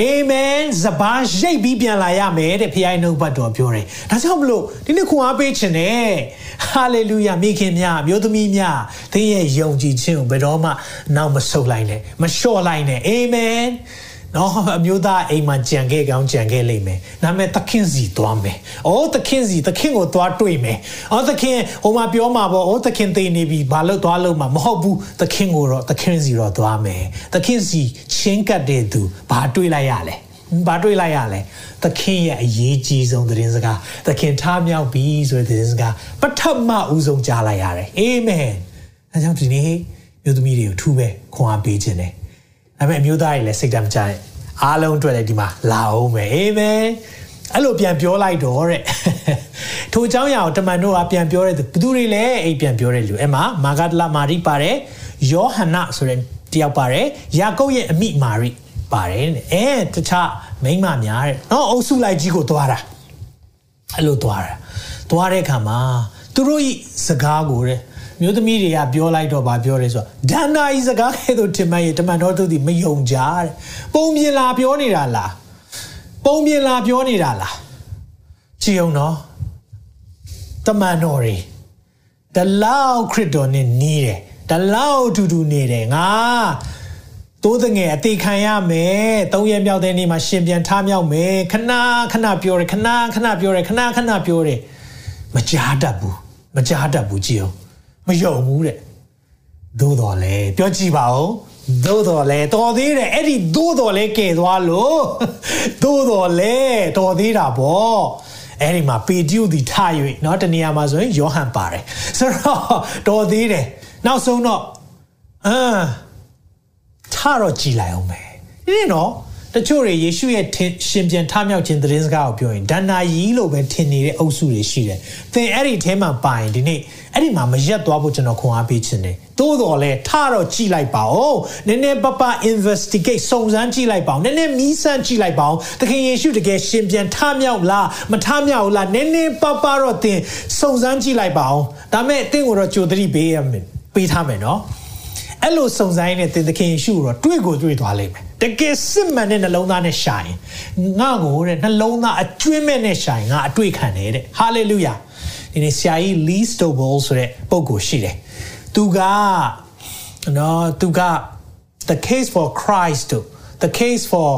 အာမင်စပါးရိတ်ပြီးပြန်လာရမယ်တဲ့ဖခင်နှုတ်ဘတ်တော်ပြောတယ်ဒါကြောင့်မလို့ဒီနေ့ခွန်အားပေးခြင်းနဲ့ဟာလေလုယာမိခင်များမျိုးသမီးများသင်ရဲ့ယုံကြည်ခြင်းကိုဘယ်တော့မှနောက်မဆုတ်လိုက်နဲ့မလျှော့လိုက်နဲ့အာမင် နော်အမျိုးသားအိမ်မှာကြံခဲ့ကောင်းကြံခဲ့လိမ့်မယ်။ဒါပေမဲ့သခင်စီသွားမယ်။အော်သခင်စီသခင်ကိုသွားတွေ့မယ်။အော်သခင်ဟိုမှာပြောမှာပေါ့။အော်သခင်သိနေပြီဘာလို့သွားလို့မှာမဟုတ်ဘူး။သခင်ကိုတော့သခင်စီတော့သွားမယ်။သခင်စီချင်းကပ်တဲ့သူဘာတွေ့လိုက်ရလဲ။ဘာတွေ့လိုက်ရလဲသခင်ရဲ့အရေးကြီးဆုံးသတင်းစကားသခင်ထားမြောက်ပြီဆိုတဲ့သတင်းစကားပထမဦးဆုံးကြားလိုက်ရတယ်အာမင်အဲကြောင့်ဒီနေ့မြို့သမီးတွေကိုထူးပဲခွန်အားပေးခြင်းတယ်ဒါပေမဲ့အမျိုးသားတွေလည်းစိတ်တမ်းကြတဲ့ အားလုံးအတွက်လည်းဒီမှာလာအောင်မယ်အာမင်အဲ့လိုပြန်ပြောလိုက်တော့တဲ့ထိုအကြောင်းအရာကိုတမန်တို့ကပြန်ပြောတဲ့ဘသူတွေလဲအိမ်ပြန်ပြောတဲ့လူအဲ့မှာမာဂဒလမာရိပါတယ်ယောဟန်နဆိုတဲ့တယောက်ပါတယ်ယာကုပ်ရဲ့အမိမာရိပါတယ်အဲတခြားမိန်းမများတဲ့နော်အုပ်စုလိုက်ကြီးကိုသွားတာအဲ့လိုသွားတာသွားတဲ့အခါမှာသူတို့ဤစကားကိုတဲ့ မျိုးသမီးတွေကပြောလိုက်တော့ဗာပြောတယ်ဆိုတော့ဒန္နာဤစကားကဲ့သို့တင်မဲ့ရတမန်တော်သူသည်မယုံကြတဲ့ပုံပြင်လာပြောနေတာလားပုံပြင်လာပြောနေတာလားချကြည်အောင်နော်တမန်တော်တွေတလောက်ခရစ်တော်နဲ့နီးတယ်တလောက်တူတူနေတယ်ငါတိုးတငယ်အသေးခံရမယ်သုံးရက်မြောက်တဲ့နေ့မှာရှင်ပြန်ထားမြောက်မယ်ခဏခဏပြောတယ်ခဏခဏပြောတယ်ခဏခဏပြောတယ်မကြားတတ်ဘူးမကြားတတ်ဘူးကြည်အောင် မယုံဘူးတဲ့သို့တော်လဲပြောကြည့်ပါဦးသို့တော်လဲတော်သေးတယ်အဲ့ဒီသို့တော်လဲကဲသွားလို့သို့တော်လဲတော်သေးတာပေါ့အဲ့ဒီမှာပေတရုဒီထား၍เนาะတနေရာမှာဆိုရင်ယောဟန်ပါတယ်ဆိုတော့တော်သေးတယ်နောက်ဆုံးတော့အာထားတော့ကြည်လိုက်အောင်မယ်ဒီနော် တချို့တွေယေရှုရဲ့ရှင်ပြန်ထမြောက်ခြင်းသတင်းစကားကိုပြောရင်ဒဏ္ဍာရီလို့ပဲထင်နေတဲ့အုပ်စုတွေရှိတယ်။သင်အဲ့ဒီထဲမှာပါရင်ဒီနေ့အဲ့ဒီမှာမရက်သွားဖို့ကျွန်တော်ခွန်အားပေးခြင်းတယ်။သို့တော်လဲထတော့ကြည့်လိုက်ပါဦး။နည်းနည်းပပ investigate စုံစမ်းကြည့်လိုက်ပါဦး။နည်းနည်းမီးစမ်းကြည့်လိုက်ပါဦး။သခင်ယေရှုတကယ်ရှင်ပြန်ထမြောက်လားမထမြောက်လားနည်းနည်းပပတော့သင်စုံစမ်းကြည့်လိုက်ပါဦး။ဒါမဲ့အသင်ကိုတော့ကြိုသတိပေးရမယ်ပေးထားမယ်နော်။ အဲ့လိုစုံစမ်းနေတဲ့သခင်ယေရှုကိုတော့တွေ့ကိုတွေ့သွားလိမ့်မယ်တကယ်စစ်မှန်တဲ့နှလုံးသားနဲ့ရှာရင်ငါ့ကိုတဲ့နှလုံးသားအကျွင်းမဲ့နဲ့ရှာရင်ငါအတွေ့ခံတယ်တဲ့ဟာလေလုယာဒီနေ့ဆရာကြီး Lee Strobel ဆိုတဲ့ပုဂ္ဂိုလ်ရှိတယ်သူကနော်သူက the case for Christ တို့ the case for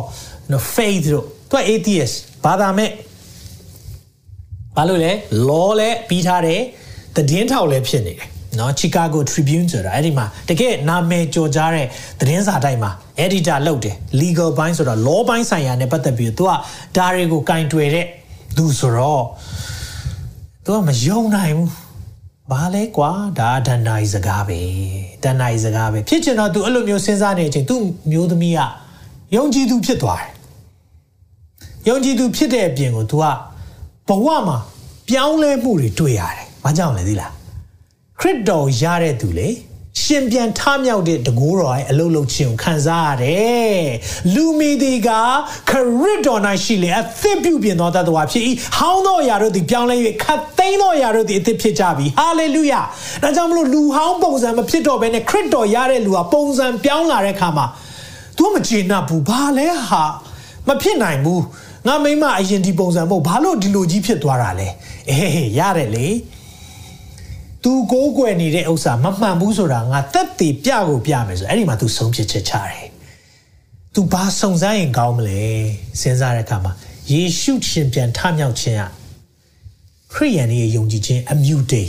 you know faith တို့သူက atheist ဘာသာမဲ့ဘာလို့လဲ law လဲပြီးထားတယ်သတင်းထောက်လည်းဖြစ်နေတယ် နော် Chicago Tribune ဆိုတာအဲ့ဒီမှာတကယ်နာမည်ကျော်ကြားတဲ့သတင်းစာတိုက်မှာ editor လုပ်တယ် legal ဘိုင်းဆိုတော့ law ဘိုင်းဆိုင်ရာနဲ့ပတ်သက်ပြီးသူကဒါတွေကိုကင်တွယ်တဲ့သူဆိုတော့သူကမယုံနိုင်ဘူးဘာလဲကွာဒါဒန်နိုင်စကားပဲဒန်နိုင်စကားပဲဖြစ်ချင်တော့သူအဲ့လိုမျိုးစဉ်းစားနေတဲ့အချိန်သူ့မျိုးသမီးကယုံကြည်သူဖြစ်သွားတယ်ယုံကြည်သူဖြစ်တဲ့အပြင်ကို तू ကဘဝမှာပြောင်းလဲမှုတွေတွေ့ရတယ်။ဘာကြောင့်လဲသိလား ခရစ်တော်ရတဲ့သူလေရှင်ပြန်ထမြောက်တဲ့တကိုးတော်ရဲ့အလုံးလုံးခြင်းကိုခံစားရတယ်လူမီဒီကခရစ်တော်၌ရှိလေအသစ်ပြုပြင်သောတတ်တော်ဖြစ်၏ဟောင်းသောအရာတို့သည်ပြောင်းလဲ၍ခတ်သိမ်းသောအရာတို့သည်အသစ်ဖြစ်ကြပြီဟာလေလုယာဒါကြောင့်မလို့လူဟောင်းပုံစံမဖြစ်တော့ဘဲနဲ့ခရစ်တော်ရတဲ့လူကပုံစံပြောင်းလာတဲ့ခါမှာ तू မကျေနပ်ဘူးဘာလဲဟာမဖြစ်နိုင်ဘူးငါမိမအရင်ဒီပုံစံမဟုတ်ဘာလို့ဒီလိုကြီးဖြစ်သွားတာလဲအေးရတယ်လေ သူကိုးကွယ်နေတဲ့ဥစ္စာမမှန်ဘူးဆိုတာငါတက်တည်ပြကိုပြမယ်ဆိုအဲ့ဒီမှာ तू ဆုံးဖြတ်ချက်ချတယ်။ तू ဘာစုံစမ်းရင်ကောင်းမလဲစဉ်းစားတဲ့အခါမှာယေရှုရှင်ပြန်ထမြောက်ခြင်းကခရိယန်ရဲ့ယုံကြည်ခြင်းအမြူတေ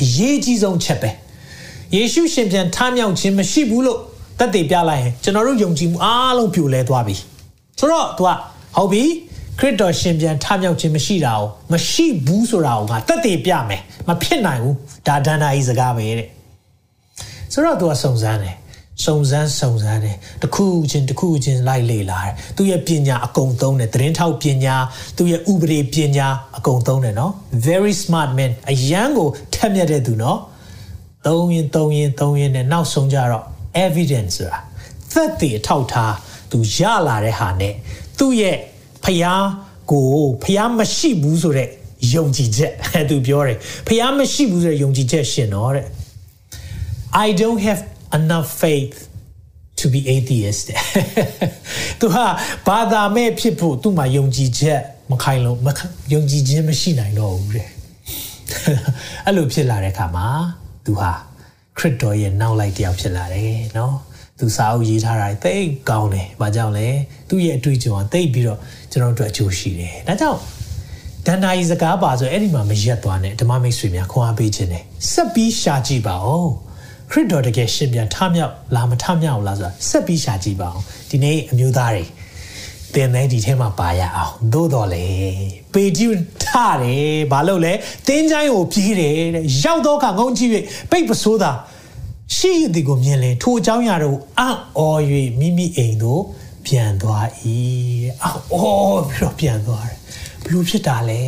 အရေးကြီးဆုံးချက်ပဲ။ယေရှုရှင်ပြန်ထမြောက်ခြင်းမရှိဘူးလို့တက်တည်ပြလိုက်ရင်ကျွန်တော်တို့ယုံကြည်မှုအားလုံးပြိုလဲသွားပြီ။ဆိုတော့ तू ကဟုတ်ပြီ ခရစ်တော်ရှင်ပြန်ထမြောက်ခြင်းမရှိတာ哦မရှိဘူးဆိုတာကိုငါတက်တည်ပြမယ်မဖြစ်နိုင်ဘူးဒါဒန္တာဤစကားပဲတဲ့ဆိုတော့သူကစုံစမ်းတယ်စုံစမ်းစုံစမ်းတယ်တခုချင်းတခုချင်းလိုက်လေလာတယ်သူရဲ့ပညာအကုန်သုံးတယ်သတင်းထောက်ပညာသူရဲ့ဥပဒေပညာအကုန်သုံးတယ်နော် very smart man အရန်ကိုထက်မြက်တဲ့သူနော်သုံးရင်သုံးရင်သုံးရင်နဲ့နောက်ဆုံးကြတော့ evidence ဆိုတာသက်သေအထောက်ထားသူရလာတဲ့ဟာနဲ့သူ့ရဲ့ ဖျားကိုဖျားမရှိဘူးဆိုတဲ့ယုံကြည်ချက်သူပြောတယ်ဖျားမရှိဘူးဆိုတဲ့ယုံကြည်ချက်ရှင်တော့တဲ့ I don't have enough faith to be atheist သူဟာဘာသာမဲ့ဖြစ်ဖို့သူ့မှာယုံကြည်ချက်မခိုင်လို့ယုံကြည်ခြင်းမရှိနိုင်တော့ဘူးတဲ့အဲ့လိုဖြစ်လာတဲ့အခါမှာသူဟာခရစ်တော်ရဲ့နောက်လိုက်တယောက်ဖြစ်လာတယ်နော် သူစာအုပ်ရေးထားတာတိတ်ကောင်းတယ်။ဘာကြောင့်လဲ။သူ့ရဲ့အတွေ့အကြုံကတိတ်ပြီးတော့ကျွန်တော်တို့အကျိုးရှိတယ်။ဒါကြောင့်ဒန္တာကြီးစကားပါဆိုအဲ့ဒီမှာမရက်သွားနဲ့ဓမ္မမိတ်ဆွေများခွန်အားပေးခြင်းနဲ့ဆက်ပြီးရှာကြည့်ပါဦးခရစ်တော်တကယ်ရှင်ပြန်ထမြောက်လာမထမြောက်လားဆိုတာဆက်ပြီးရှာကြည့်ပါဦးဒီနေ့အမျိုးသားတွေတင်တဲ့ဒီထဲမှာပါရအောင်သို့တော်လေပေကျူထတယ်ဘာလို့လဲတင်းချိုင်းကိုပြေးတယ်တဲ့ရောက်တော့ကငုံကြည့်၍ပိတ်ပစိုးတာ ရှိရသည်ကိုမြင်လေထိုအကြောင်းအရာတို့အံ့ဩ၍မိမိအိမ်သို့ပြန်သွား၏တဲ့အံ့ဩပြီးတော့ပြန်သွားတယ်ဘလို့ဖြစ်တာလဲ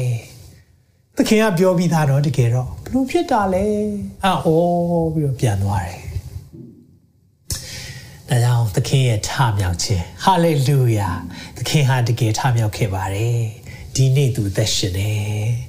သခင်ကပြောပြီးသားတော့တကယ်တော့ဘလို့ဖြစ်တာလဲအော်ပြီးတော့ပြန်သွားတယ်ဒါကြောင့်သခင်ရဲ့ထမြောက်ခြင်းဟာလေလုယာသခင်ဟာတကယ်ထမြောက်ခဲ့ပါတယ်ဒီနေ့သူသက်ရှင်တယ်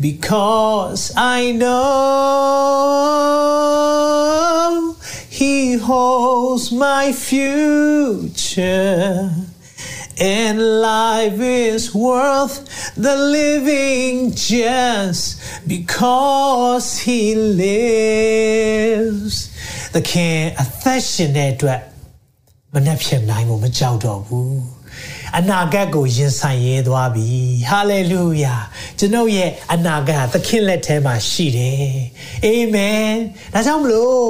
because I know He holds my future. And life is worth the living just because He lives. The king အသက်ရှင်တဲ့အတွက်မနှက်ဖြစ်နိုင်ကိုမကြောက်တော့ဘူး အနာဂတ်ကိုရင်ဆိုင်ရဲသွားပြီဟာလေလုယာကျွန်ုပ်ရဲ့အနာဂတ်သခင်လက်ထဲမှာရှိတယ်အာမင်ဒါကြောင့်မလို့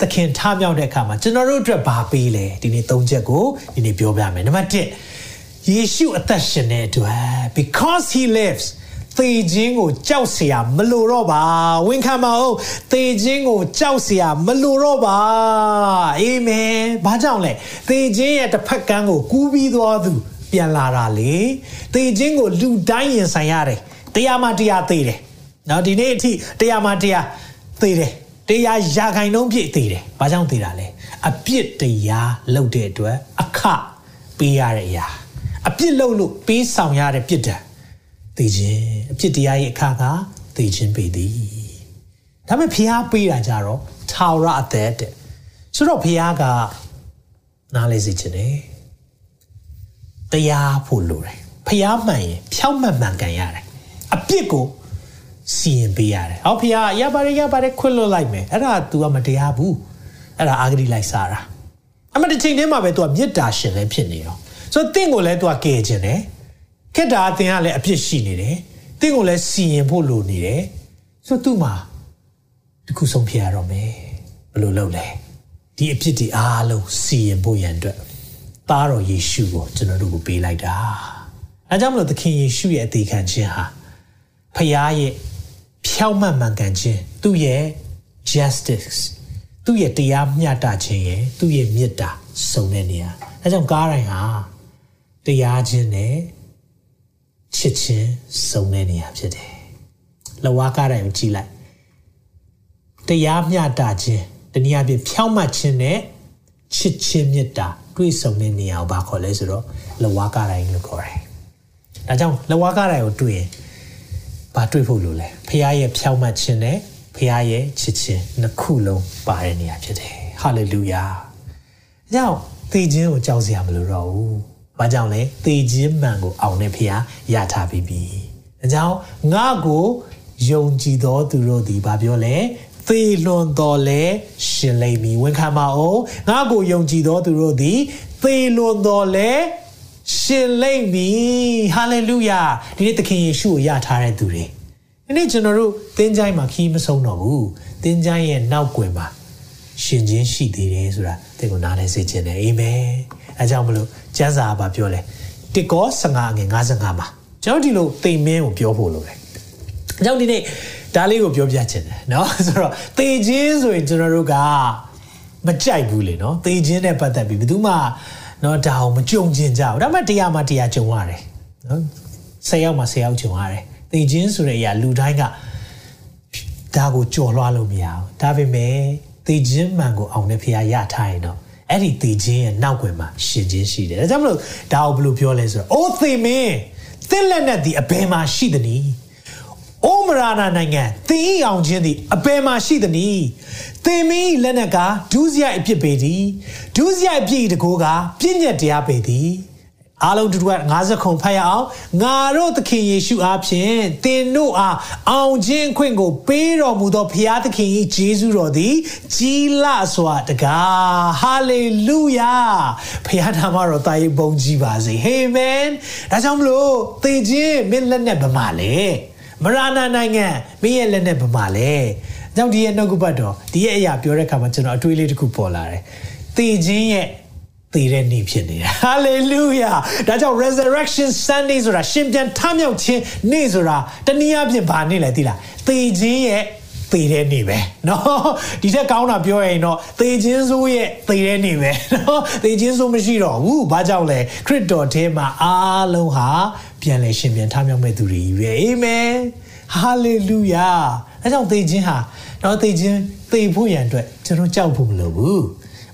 သခင်ထားမြောက်တဲ့အခါမှာကျွန်တော်တို့အတွက်ဘာပေးလဲဒီနေ့သုံးချက်ကိုဒီနေ့ပြောပြမယ်နံပါတ်1ယေရှုအသက်ရှင်တဲ့အတွက် because he lives သေခြင်းကိုကြောက်เสียမလိုတော့ပါဝန်ခံပါဦးသေခြင်းကိုကြောက်เสียမလိုတော့ပါအာမင်ဘာကြောင့်လဲသေခြင်းရဲ့တစ်ဖက်ကန်းကိုကူးပြီးသွားသူ ပြန်လာတာလေသေခြင်းကိုလူတိုင်းရင်ဆိုင်ရတယ်တရားမှတရားသေတယ်နော်ဒီနေ့အထိတရားမှတရားသေတယ်တရားရာခိုင်နှုန်းပြည့်သေတယ်ဘာကြောင့်သေတာလဲအပြစ်တရားလုပ်တဲ့အတွက်အခပေးရတဲ့အရာအပြစ်လုပ်လို့ပေးဆောင်ရတဲ့ပြစ်ဒဏ်သေခြင်းအပြစ်တရားရဲ့အခါကသေခြင်းပေသည်ဒါပေမဲ့ဖျားပေးတာကြတော့ထာဝရအသက်တဲ့ဆိုတော့ဖျားကနားလေစေခြင်းတယ် တရားဖို့လိုတယ်ဖျားမှန်ရင်ဖြောက်မှန်မှန်ကန်ရတယ်အပြစ်ကိုစီရင်ပေးရတယ်ဟောဖျားရပါတယ်ရပါတယ်ခွင့်လွတ်လိုက်မယ်အဲ့ဒါ तू ကမတရားဘူးအဲ့ဒါအာဂတိလိုက်စားတာအမှတစ်ချိန်တည်းမှာပဲ तू ကမေတ္တာရှင်လည်းဖြစ်နေရောဆိုတော့တင့်ကိုလည်း तू ကကယ်ခြင်းတယ်ခက်တာအတင်ကလည်းအပြစ်ရှိနေတယ်တင့်ကိုလည်းစီရင်ဖို့လိုနေတယ်ဆိုတော့ तू မှာတခုဆုံးဖြစ်ရတော့မယ်ဘယ်လိုလုပ်လဲဒီအပြစ်တွေအားလုံးစီရင်ဖို့ရန်အတွက် သားတော်ယေရှုကိုကျွန်တော်တို့ကိုပေးလိုက်တာအဲကြောင့်မလို့သခင်ယေရှုရဲ့အသေးခံခြင်းဟာဖခင်ရဲ့ဖြောင့်မတ်မှန်ကန်ခြင်းသူ့ရဲ့ justice သူ့ရဲ့တရားမျှတခြင်းရဲ့သူ့ရဲ့မေတ္တာစုံတဲ့နေရာအဲကြောင့်ကားတိုင်းဟာတရားခြင်းနဲ့ချစ်ခြင်းစုံတဲ့နေရာဖြစ်တယ်လဝါကားတိုင်းကိုကြည့်လိုက်တရားမျှတခြင်းတနည်းအားဖြင့်ဖြောင့်မတ်ခြင်းနဲ့ချစ်ခြင်းမေတ္တာ တွေ့ဆုံတဲ့နေရာကိုဘာခေါ်လဲဆိုတော့လဝါကားတိုင်းလို့ခေါ်တယ်။ဒါကြောင့်လဝါကားတိုင်းကိုတွေ့ရင်ဘာတွေ့ဖို့လိုလဲဖခင်ရဲ့ဖြောင့်မတ်ခြင်းနဲ့ဖခင်ရဲ့ချစ်ခြင်းနှစ်ခုလုံးပါတဲ့နေရာဖြစ်တယ်။ဟာလေလုယာ။ကြောင့်သေခြင်းကိုကြောက်စရာမလိုတော့ဘူး။ဘာကြောင့်လဲသေခြင်းမှန်ကိုအောင်တဲ့ဖခင်ရထားပြီးပြီ။ဒါကြောင့်ငါ့ကိုယုံကြည်သောသူတို့သည်ဘာပြောလဲ သေလွန်တော်လဲရှင်လိမ့်မည်ဝန်ခံပါအောင်ငါကိုယုံကြည်တော်သူတို့သည်သေလွန်တော်လဲရှင်လိမ့်မည်ဟာလေလုယာဒီနေ့သခင်ယေရှုကိုယထားတဲ့သူတွေဒီနေ့ကျွန်တော်တို့သင်ချိုင်းမှာခီးမဆုံးတော့ဘူးသင်ချိုင်းရဲ့နောက်ွယ်မှာရှင်ချင်းရှိသေးတယ်ဆိုတာသင်ကိုနားလဲစေချင်တယ်အာမင်အဲကြောင့်မလို့ကျမ်းစာကပြောလဲတစ်ကော15ငွေ55မှာကျွန်တော်ဒီလိုသိမင်းကိုပြောဖို့လိုတယ်အကြောင်းဒီနေ့ ဒါလေးကိုပြောပြချင်တယ်เนาะဆိုတော့သေခြင်းဆိုရင်ကျွန်တော်တို့ကမကြိုက်ဘူးလေเนาะသေခြင်းနဲ့ပတ်သက်ပြီးဘယ်သူမှเนาะဒါအောင်မကြုံကျင်ကြဘူးဒါပေမဲ့တရားမှတရားကြုံရတယ်เนาะဆယ်ယောက်မှဆယ်ယောက်ကြုံရတယ်သေခြင်းဆိုတဲ့အရာလူတိုင်းကဒါကိုကြော်လွှားလို့မရဘူးဒါပေမဲ့သေခြင်းမှန်ကိုအောင်တဲ့ဖခင်ရထားရင်တော့အဲ့ဒီသေခြင်းရဲ့နောက်ွယ်မှာရှင်ခြင်းရှိတယ်ဒါကြောင့်မလို့ဒါကိုဘယ်လိုပြောလဲဆိုတော့အိုးသေမင်းသင်လက်နဲ့ဒီအဘယ်မှာရှိသနည်း အိုမရာနာနိုင်ငံသင်ဤအောင်ခြင်းသည်အပယ်မှာရှိသည်နီသင်မင်းလက်နက်ကဒုစရိုက်အဖြစ်ပေသည်ဒုစရိုက်အဖြစ်တကိုးကပြည့်ညက်တရားပေသည်အားလုံးတူတူက50ခုဖတ်ရအောင်ငါတို့သခင်ယေရှုအားဖြင့်သင်တို့အားအောင်ခြင်းခွင့်ကို ပေးတော်မူသောဘုရားသခင်၏ဂျေဇုတော်သည်ကြီးလစွာတကားဟာလေလုယာဘုရားနာမတော်တာရေးဘုန်းကြီးပါစေဟေးမန်ဒါကြောင့်မလို့သေခြင်းမင်းလက်နဲ့ဗမာလေ မရနာနိုင်ငံမင်းရဲ့လက်နဲ့ဗမာလဲအကြောင်းဒီရဲ့နှုတ်ကပတ်တော်ဒီရဲ့အရာပြောတဲ့အခါမှာကျွန်တော်အတွေးလေးတစ်ခုပေါ်လာတယ်။သေခြင်းရဲ့သေတဲ့နေ့ဖြစ်နေတာ hallelujah ဒါကြောင့် resurrection sunday ဆိုတာရှင်ပြန်ထမြောက်ခြင်းနေ့ဆိုတာတနည်းအားဖြင့်ဘာနေ့လဲသိလားသေခြင်းရဲ့ သေတဲ့နေပဲเนาะဒီထက်ကောင်းတာပြောရရင်တော့သေခြင်းဆိုးရဲ့သေတဲ့နေပဲเนาะသေခြင်းဆိုးမရှိတော့ဘူးဘာကြောင့်လဲခရစ်တော်ထဲမှာအားလုံးဟာ ပြန်လဲရှင်ပြန်ထမြောက်မဲ့သူတွေကြီးပဲအာမင်ဟာလေလုယာအဲကြောင့်သေခြင်းဟာတော့သေခြင်းသေဖို့ရန်အတွက်ကျွန်တော်ကြောက်ဖို့မလိုဘူး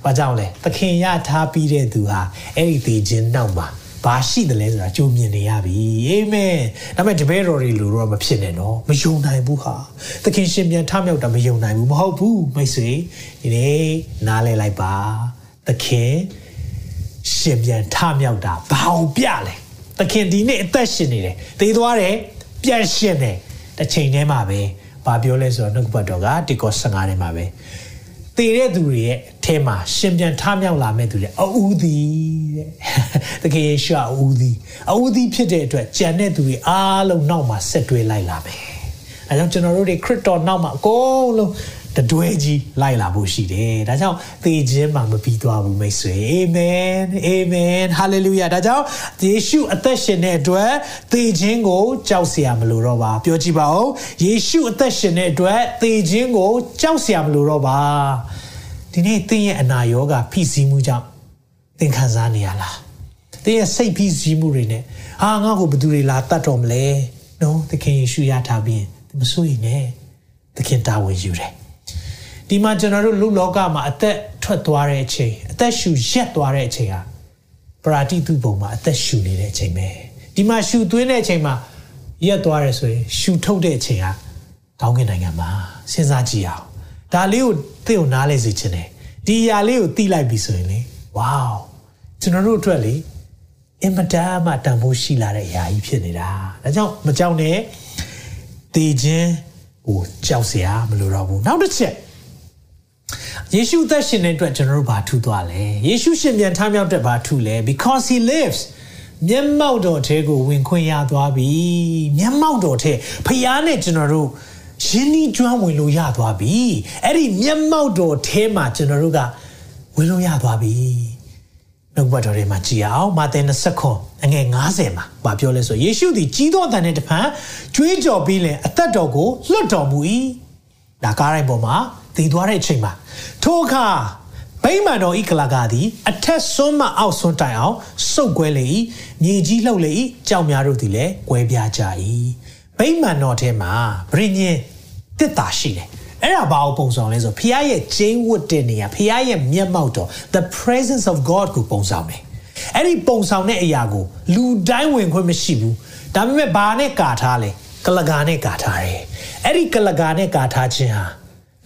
ဘာကြောင့်လဲသခင်ရထားပြီးတဲ့သူဟာအဲ့ဒီသေခြင်းနောက်မှာဘာရှိတယ်လဲဆိုတာကြိုမြင်နေရပြီအာမင်ဒါပေမဲ့တပည့်တော်တွေလိုတော့မဖြစ်နဲ့နော်မယုံနိုင်ဘူးဟာသခင်ရှင်ပြန်ထမြောက်တာမယုံနိုင်ဘူးမဟုတ်ဘူးမိတ်ဆွေဒီနေ့နားလဲလိုက်ပါသခင်ရှင်ပြန်ထမြောက်တာဘာအောင်ပြလဲ သခင်ဒီနေ့အသက်ရှင်နေတယ်သေသွားတယ်ပြန်ရှင်တယ်တစ်ချိန်တည်းမှာပဲဘာပြောလဲဆိုတော့နှုတ်ကပတ်တော်ကတီကော15ထဲမှာပဲတည်တဲ့သူတွေရဲ့အထဲမှာရှင်ပြန်ထမြောက်လာမဲ့သူတွေအူးသည်တဲ့တကယ်ယေရှုအူးသည်အူးသည်ဖြစ်တဲ့အတွက်ကြံတဲ့သူတွေအားလုံးနောက်မှာဆက်တွဲလိုက်လာမယ်အဲကြောင့်ကျွန်တော်တို့တွေခရစ်တော်နောက်မှာအကုန်လုံး တတွဲကြီးလိုက်လာဖို့ရှိတယ်ဒါကြောင့်သေခြင်းမှာမပြီးသွားဘူးမိတ်ဆွေအာမင်အာမင်ဟာလေလုယာဒါကြောင့်ယေရှုအသက်ရှင်တဲ့အတွက်သေခြင်းကိုကြောက်စရာမလိုတော့ပါပြောကြည့်ပါဦးယေရှုအသက်ရှင်တဲ့အတွက်သေခြင်းကိုကြောက်စရာမလိုတော့ပါဒီနေ့သင်ရဲ့အနာရောဂါဖိစီးမှုကြောင့်သင်ခံစားနေရလားသင်ရဲ့စိတ်ဖိစီးမှုတွေနဲ့ဟာငါ့ကိုဘယ်သူတွေလာတတ်တော်မလဲနော်သခင်ယေရှုရထားပြီးမစိုးရင်ねသခင်တာဝန်ယူတယ် ဒီမှာကျွန်တော်တို့လူလောကမှာအသက်ထွက်သွားတဲ့အချိန်အသက်ရှူရက်သွားတဲ့အချိန်ဟာပရာတိတုပုံမှာအသက်ရှူနေတဲ့အချိန်ပဲဒီမှာရှူသွင်းတဲ့အချိန်မှာရက်သွားတယ်ဆိုရင်ရှူထုတ်တဲ့အချိန်ဟာကောင်းကင်နိုင်ငံမှာစဉ်းစားကြည့်အောင်ဒါလေးကိုသိအောင်နားလဲစေချင်တယ်ဒီຢာလေးကိုသိလိုက်ပြီဆိုရင်လေဝေါကျွန်တော်တို့အတွက်လေအင်မတန်မှတန်ဖိုးရှိလာတဲ့အရာကြီးဖြစ်နေတာဒါကြောင့်မကြောက်နဲ့တည်ခြင်းကိုကြောက်စရာမလိုတော့ဘူးနောက်တစ်ချက် ယေရှုသက်ရှင်တဲ့အတွက်ကျွန်တော်တို့ဘာထူသွားလဲယေရှုရှင်ပြန်ထမြောက်တဲ့ဘာထူလဲ because he lives မျက်မှောက်တော်ထဲကိုဝင်ခွင့်ရသွားပြီမျက်မှောက်တော်ထဲဖျားနဲ့ကျွန်တော်တို့ရင်းနှီးကျွမ်းဝင်လို့ရသွားပြီအဲ့ဒီမျက်မှောက်တော်ထဲမှာကျွန်တော်တို့ကဝင်လို့ရသွားပြီနှုတ်ဘတ်တော်ထဲမှာကြည်အောင်မာသဲ20ခွန်အငယ်90မှာဗာပြောလဲဆိုယေရှုသည်ကြီးသောအတန်နဲ့တဖန်ကြွေးကြော်ပြီးလင်အသက်တော်ကိုလွတ်တော်မူ၏ဒါကားတိုင်းပေါ်မှာ တည်သွားတဲ့အချိန်မှာထိုအခါဗိမာန်တော်ဤကလာကသည်အထက်ဆွန်းမှအောက်ဆွန်းတိုင်အောင်စုပ်ကွဲလေ၏မြေကြီးလှုပ်လေ၏ကြောင်များတို့သည်လည်းကွဲပြားကြ၏ဗိမာန်တော်ထဲမှာဗြိညင်တစ်တာရှိတယ်အဲ့ဒါဘာကိုပုံဆောင်လဲဆိုဖခင်ရဲ့ကျင်းဝတ်တဲ့နေရာဖခင်ရဲ့မျက်မှောက်တော် the presence of god ကိုပုံဆောင်တယ်အဲ့ဒီပုံဆောင်တဲ့အရာကိုလူတိုင်းဝင်ခွင့်မရှိဘူးဒါပေမဲ့ဘာနဲ့ကာထားလဲကလကာနဲ့ကာထားတယ်အဲ့ဒီကလကာနဲ့ကာထားခြင်းဟာ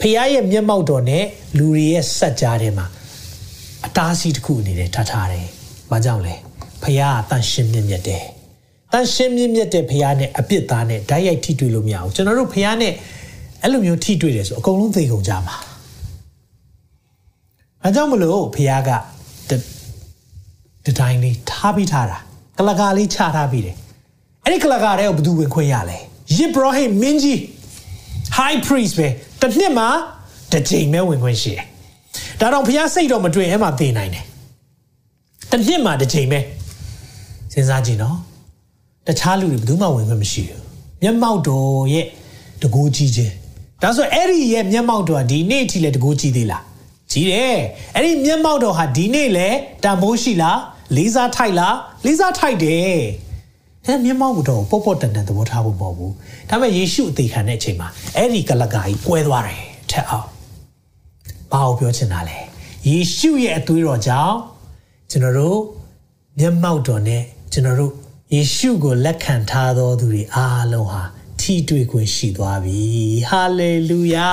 ဖခင်ရဲ့မျက်မှောက်တော်နဲ့လူတွေရဲ့စัจ जा ထဲမှာအတားအဆီးတစ်ခုအနေနဲ့ထားထားတယ်။ဘာကြောင့်လဲ။ဖခင်ကတန်ရှင်းမြင့်မြတ်တယ်။တန်ရှင်းမြင့်မြတ်တဲ့ဖခင်နဲ့အပြစ်သားနဲ့ဓာတ်ရိုက်ထိတွေ့လို့မရဘူး။ကျွန်တော်တို့ဖခင်နဲ့အဲ့လိုမျိုးထိတွေ့တယ်ဆိုအကုန်လုံးသိကုန်ကြမှာ။အဲကြောင့်မလို့ဖခင်ကဒီတိုင်းလေးထားပြီးထားတာကလကာလေးချထားပြီးတယ်။အဲ့ဒီကလကာတွေကိုဘယ်သူဝင်ခွင့်ရလဲ။ယေဘရဟိမင်းကြီး high priest ပဲတစ်နှစ်မှာတစ်ကြိမ်ပဲဝင်ခွင့်ရှိတယ်။ဒါတော့ဘုရားစိတ်တော်မတွေ့အဲ့မှာသိနိုင်တယ်။တစ်နှစ်မှာတစ်ကြိမ်ပဲစဉ်းစားကြည့်နော်။တခြားလူတွေဘယ်သူမှဝင်ခွင့်မရှိဘူး။မျက်မှောက်တော်ရဲ့တကူကြီးခြင်းဒါဆိုအဲ့ဒီရဲ့မျက်မှောက်တော်ကဒီနေ့အထိလည်းတကူကြီးသေးလား။ကြီးတယ်။အဲ့ဒီမျက်မှောက်တော်ဟာဒီနေ့လည်းတန်ဖိုးရှိလား။လေးစားထိုက်လား။လေးစားထိုက်တယ်။ အဲမျက်မှောက်တော်ကိုပေါ့ပေါ့တန်တန်သဘောထားဖို့မဟုတ်ဘူး။ဒါပေမဲ့ယေရှုအသေးခံတဲ့အချိန်မှာအဲ့ဒီကလကာကြီးကွဲသွားတယ်ထက်အောင်။ဘာကိုပြောချင်တာလဲ။ယေရှုရဲ့အသွေးတော်ကြောင့်ကျွန်တော်တို့မျက်မှောက်တော်နဲ့ကျွန်တော်တို့ယေရှုကိုလက်ခံထားသောသူတွေအားလုံးဟာထိတွေ့ခွင့်ရှိသွားပြီဟာလေလုယာ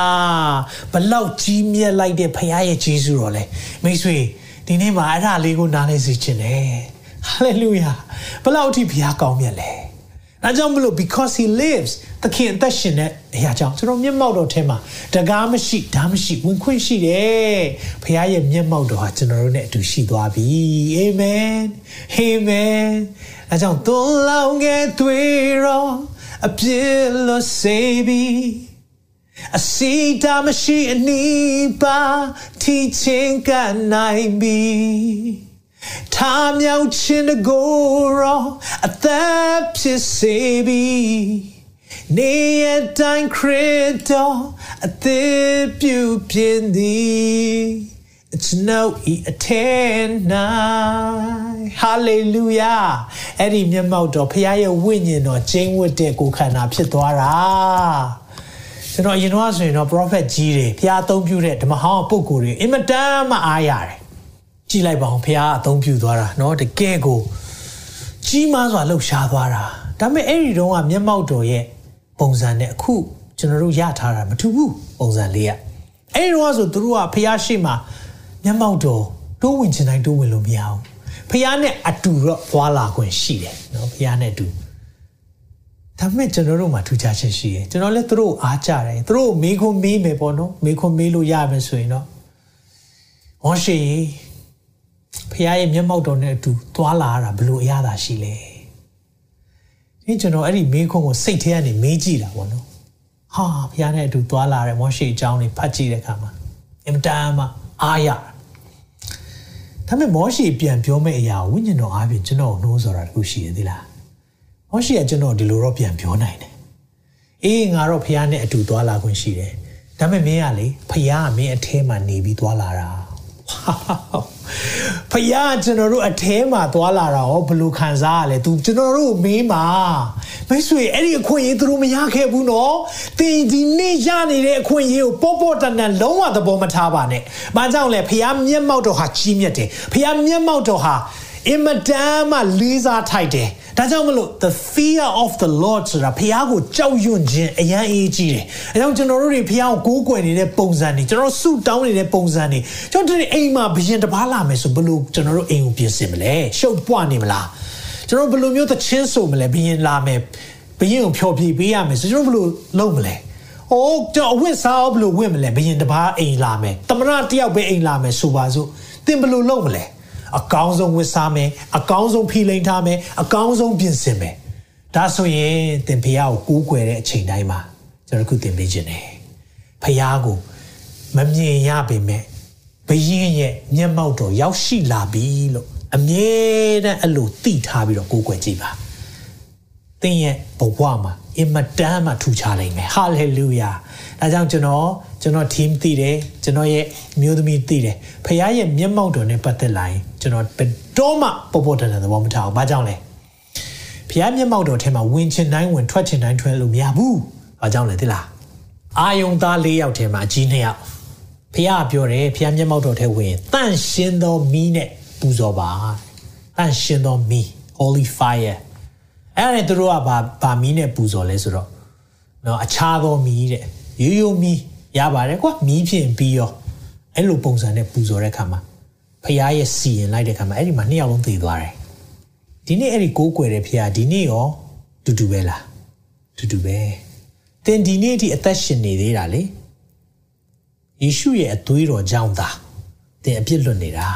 ဘလောက်ကြီးမြတ်လိုက်တဲ့ဖခင်ရဲ့ဂျေဇုတော်လဲမိတ်ဆွေဒီနေ့မှာအဲ့ဒါလေးကိုနားလဲစေချင်တယ် ဟာလေလုယာဘလောက်အထိဘုရားကောင်းမြတ်လဲအဲကြောင့်မလို့ because he lives သခင်အသက်ရှင်တဲ့အရာကြောင့်ကျွန်တော်မျက်မှောက်တော်ထဲမှာတကားမရှိဓာမရှိဝင်ခွင့်ရှိတယ်ဘုရားရဲ့မျက်မှောက်တော်ဟာကျွန်တော်တို့နဲ့အတူရှိသွားပြီအာမင်အာမင်အဲကြောင့်သွန်လောင်းခဲ့သွေးတော်အပြစ်လို့စေပြီးအစီတာမရှိအနီးပါတီချင်းကနိုင်ပြီ ထားမြောက်ခြင်းတကိုယ်ရောအသက်ဖြစ်စေပြီနေရတိုင်းခရစ်တော်အသေးပြုပြင်သည် It's no e attend Hallelujah အဲ့ဒီမျက်မှောက်တော်ဖခင်ရဲ့ဝိညာဉ်တော်ကျင်းဝတ်တဲ့ကိုယ်ခန္ဓာဖြစ်သွားတာကျွန်တော်အရင်တော့ဆိုရင်တော့ prophet ကြီးတွေဖခင်အသုံးပြုတဲ့ဓမ္မဟောင်းပုဂ္ဂိုလ်တွေအင်မတန်မှအားရတယ် ကြည်လိုက်ပါအောင်ဖခင်အသုံးပြုသွားတာเนาะတကယ်ကိုကြီးမားစွာလှုပ်ရှားသွားတာဒါပေမဲ့အဲ့ဒီတော့ကမျက်မှောက်တော်ရဲ့ပုံစံနဲ့အခုကျွန်တော်တို့ရထားတာမထူဘူးပုံစံလေးကအဲ့ဒီတော့ဆိုသူတို့ကဖခင်ရှိမှမျက်မှောက်တော်တိုးဝင်ချင်တိုင်းတိုးဝင်လို့မရဘူးဖခင်နဲ့အတူတော့သွားလာခွင့်ရှိတယ်နော်ဖခင်နဲ့အတူဒါပေမဲ့ကျွန်တော်တို့မှာထူးခြားချက်ရှိတယ်ကျွန်တော်လည်းသူတို့အားကြတယ်သူတို့မေးခွန်းမေးမယ်ပေါ့နော်မေးခွန်းမေးလို့ရမယ်ဆိုရင်တော့ဟောရှိ ဖခင်ရဲ့မျက်မှောက်တော်နဲ့အတူသွားလာရတာဘလို့အရသာရှိလဲဒီကျွန်တော်အဲ့ဒီမေးခွန်းကိုစိတ်ထဲကနေမေးကြည့်တာပေါ့နော်ဟာဖခင်နဲ့အတူသွားလာတဲ့မောရှိအကြောင်းတွေဖတ်ကြည့်တဲ့အခါမှာအင်တန်မှအားရဒါပေမဲ့မောရှိပြန်ပြောမယ့်အရာဝိညာဉ်တော်အားဖြင့်ကျွန်တော်နှိုးဆိုတာတခုရှိရသေးလားမောရှိကကျွန်တော်ဒီလိုတော့ပြန်ပြောနိုင်တယ်အေးငါတော့ဖះနဲ့အတူသွားလာခွင့်ရှိတယ်ဒါပေမဲ့မင်းကလေဖះကမင်းအထဲမှာနေပြီးသွားလာတာ ဖះကျွန်တော်တို့အထဲမှာသွားလာတာဟောဘယ်လိုခံစားရလဲ तू ကျွန်တော်တို့မေးမှာမိတ်ဆွေအဲ့ဒီအခွင့်အရေးသူတို့မရခဲ့ဘူးနော်တင်ဒီနေ့ရနေတဲ့အခွင့်အရေးကိုပေါ့ပေါ့တန်တန်လုံးဝသဘောမထားပါနဲ့။ဘာကြောင့်လဲဖះမျက်မှောက်တော်ဟာကြီးမြတ်တယ်။ဖះမျက်မှောက်တော်ဟာ အင်မတန်မှလေးစားထိုက်တယ်။ဒါကြောင့်မလို့ the fear of the Lord ဆိုတာဖះကိုကြောက်ရွံ့ခြင်းအရန်အေးကြီးတယ်။အဲကြောင့်ကျွန်တော်တို့တွေဖះကိုကိုးကွယ်နေတဲ့ပုံစံတွေကျွန်တော်တို့ဆုတောင်းနေတဲ့ပုံစံတွေကျွန်တော်တို့အိမ်မှာဘယင်တစ်ပါးလာမယ်ဆိုဘလို့ကျွန်တော်တို့အိမ်ကိုပြင်ဆင်မလဲ။ရှုပ်ပွားနေမလား။ကျွန်တော်ဘယ်လိုမျိုးသချင်းဆိုမလဲဘယင်လာမယ်ဘယင်ကိုဖျော်ဖြေပေးရမယ်ဆိုကျွန်တော်ဘယ်လိုလုပ်မလဲ။အိုးကျွန်တော်အဝတ်စားဘယ်လိုဝတ်မလဲဘယင်တစ်ပါးအိမ်လာမယ်။တမရတယောက်ပဲအိမ်လာမယ်ဆိုပါစို့သင်ဘယ်လိုလုပ်မလဲ။ အကောင်းဆုံးဝတ်စားမယ်အကောင်းဆုံးဖိလိန်ထားမယ်အကောင်းဆုံးပြင်ဆင်မယ်ဒါဆိုရင်သင်ဖះကိုကူးကွယ်တဲ့အချိန်တိုင်းမှာကျွန်တော်ခုသင်ပေးခြင်းတယ်ဖះကိုမမြင်ရပေမဲ့ဘယင်းရဲ့မျက်မှောက်တော်ရောက်ရှိလာပြီလို့အမြဲတမ်းအဲ့လိုသိထားပြီးတော့ကိုးကွယ်ကြည့်ပါသင်ရဲ့ဘဝမှာအင်မတန်မှထူခြားနိုင်မယ်ဟာလေလုယာ ဒါကြောင့်ကျွန်တော်ကျွန်တော် team သိတယ်ကျွန်တော်ရဲ့မျိုးသမီးသိတယ်ဖခင်ရဲ့မျက်မှောက်တော်နဲ့ပတ်သက်လာရင်ကျွန်တော်ဘယ်တော့မှပေါ်ပေါ်တန်တန်သဘောမထားဘူး။ဘာကြောင့်လဲ။ဖခင်မျက်မှောက်တော်ထဲမှာဝင်ချင်တိုင်းဝင်ထွက်ချင်တိုင်းထွက်လို့မရဘူး။ဘာကြောင့်လဲသိလား။အာယုံသား၄ယောက်ထဲမှာအကြီး၂ယောက်ဖခင်ပြောတယ်ဖခင်မျက်မှောက်တော်ထဲဝင်တန့်ရှင်းသောမီးနဲ့ပူဇော်ပါ။တန့်ရှင်းသောမီး holy fire အဲ့ဒါနဲ့သူတို့ကဘာဘာမီးနဲ့ပူဇော်လဲဆိုတော့နော်အခြားသောမီးတဲ့ ရိုးရိုးမီးရပါတယ်ကွာမီးဖြင့်ပြီးရောအဲ့လိုပုံစံနဲ့ပူဇော်တဲ့ခါမှာဖရားရဲ့စီရင်လိုက်တဲ့ခါမှာအဲ့ဒီမှာနှစ်ယောက်လုံးသေသွားတယ်ဒီနေ့အဲ့ဒီကိုးကွယ်တဲ့ဖရားဒီနေ့ရောတူတူပဲလားတူတူပဲသင်ဒီနေ့အထိအသက်ရှင်နေသေးတာလေယေရှုရဲ့အသွေးတော်ကြောင့်သာသင်အပြစ်လွတ်နေတာ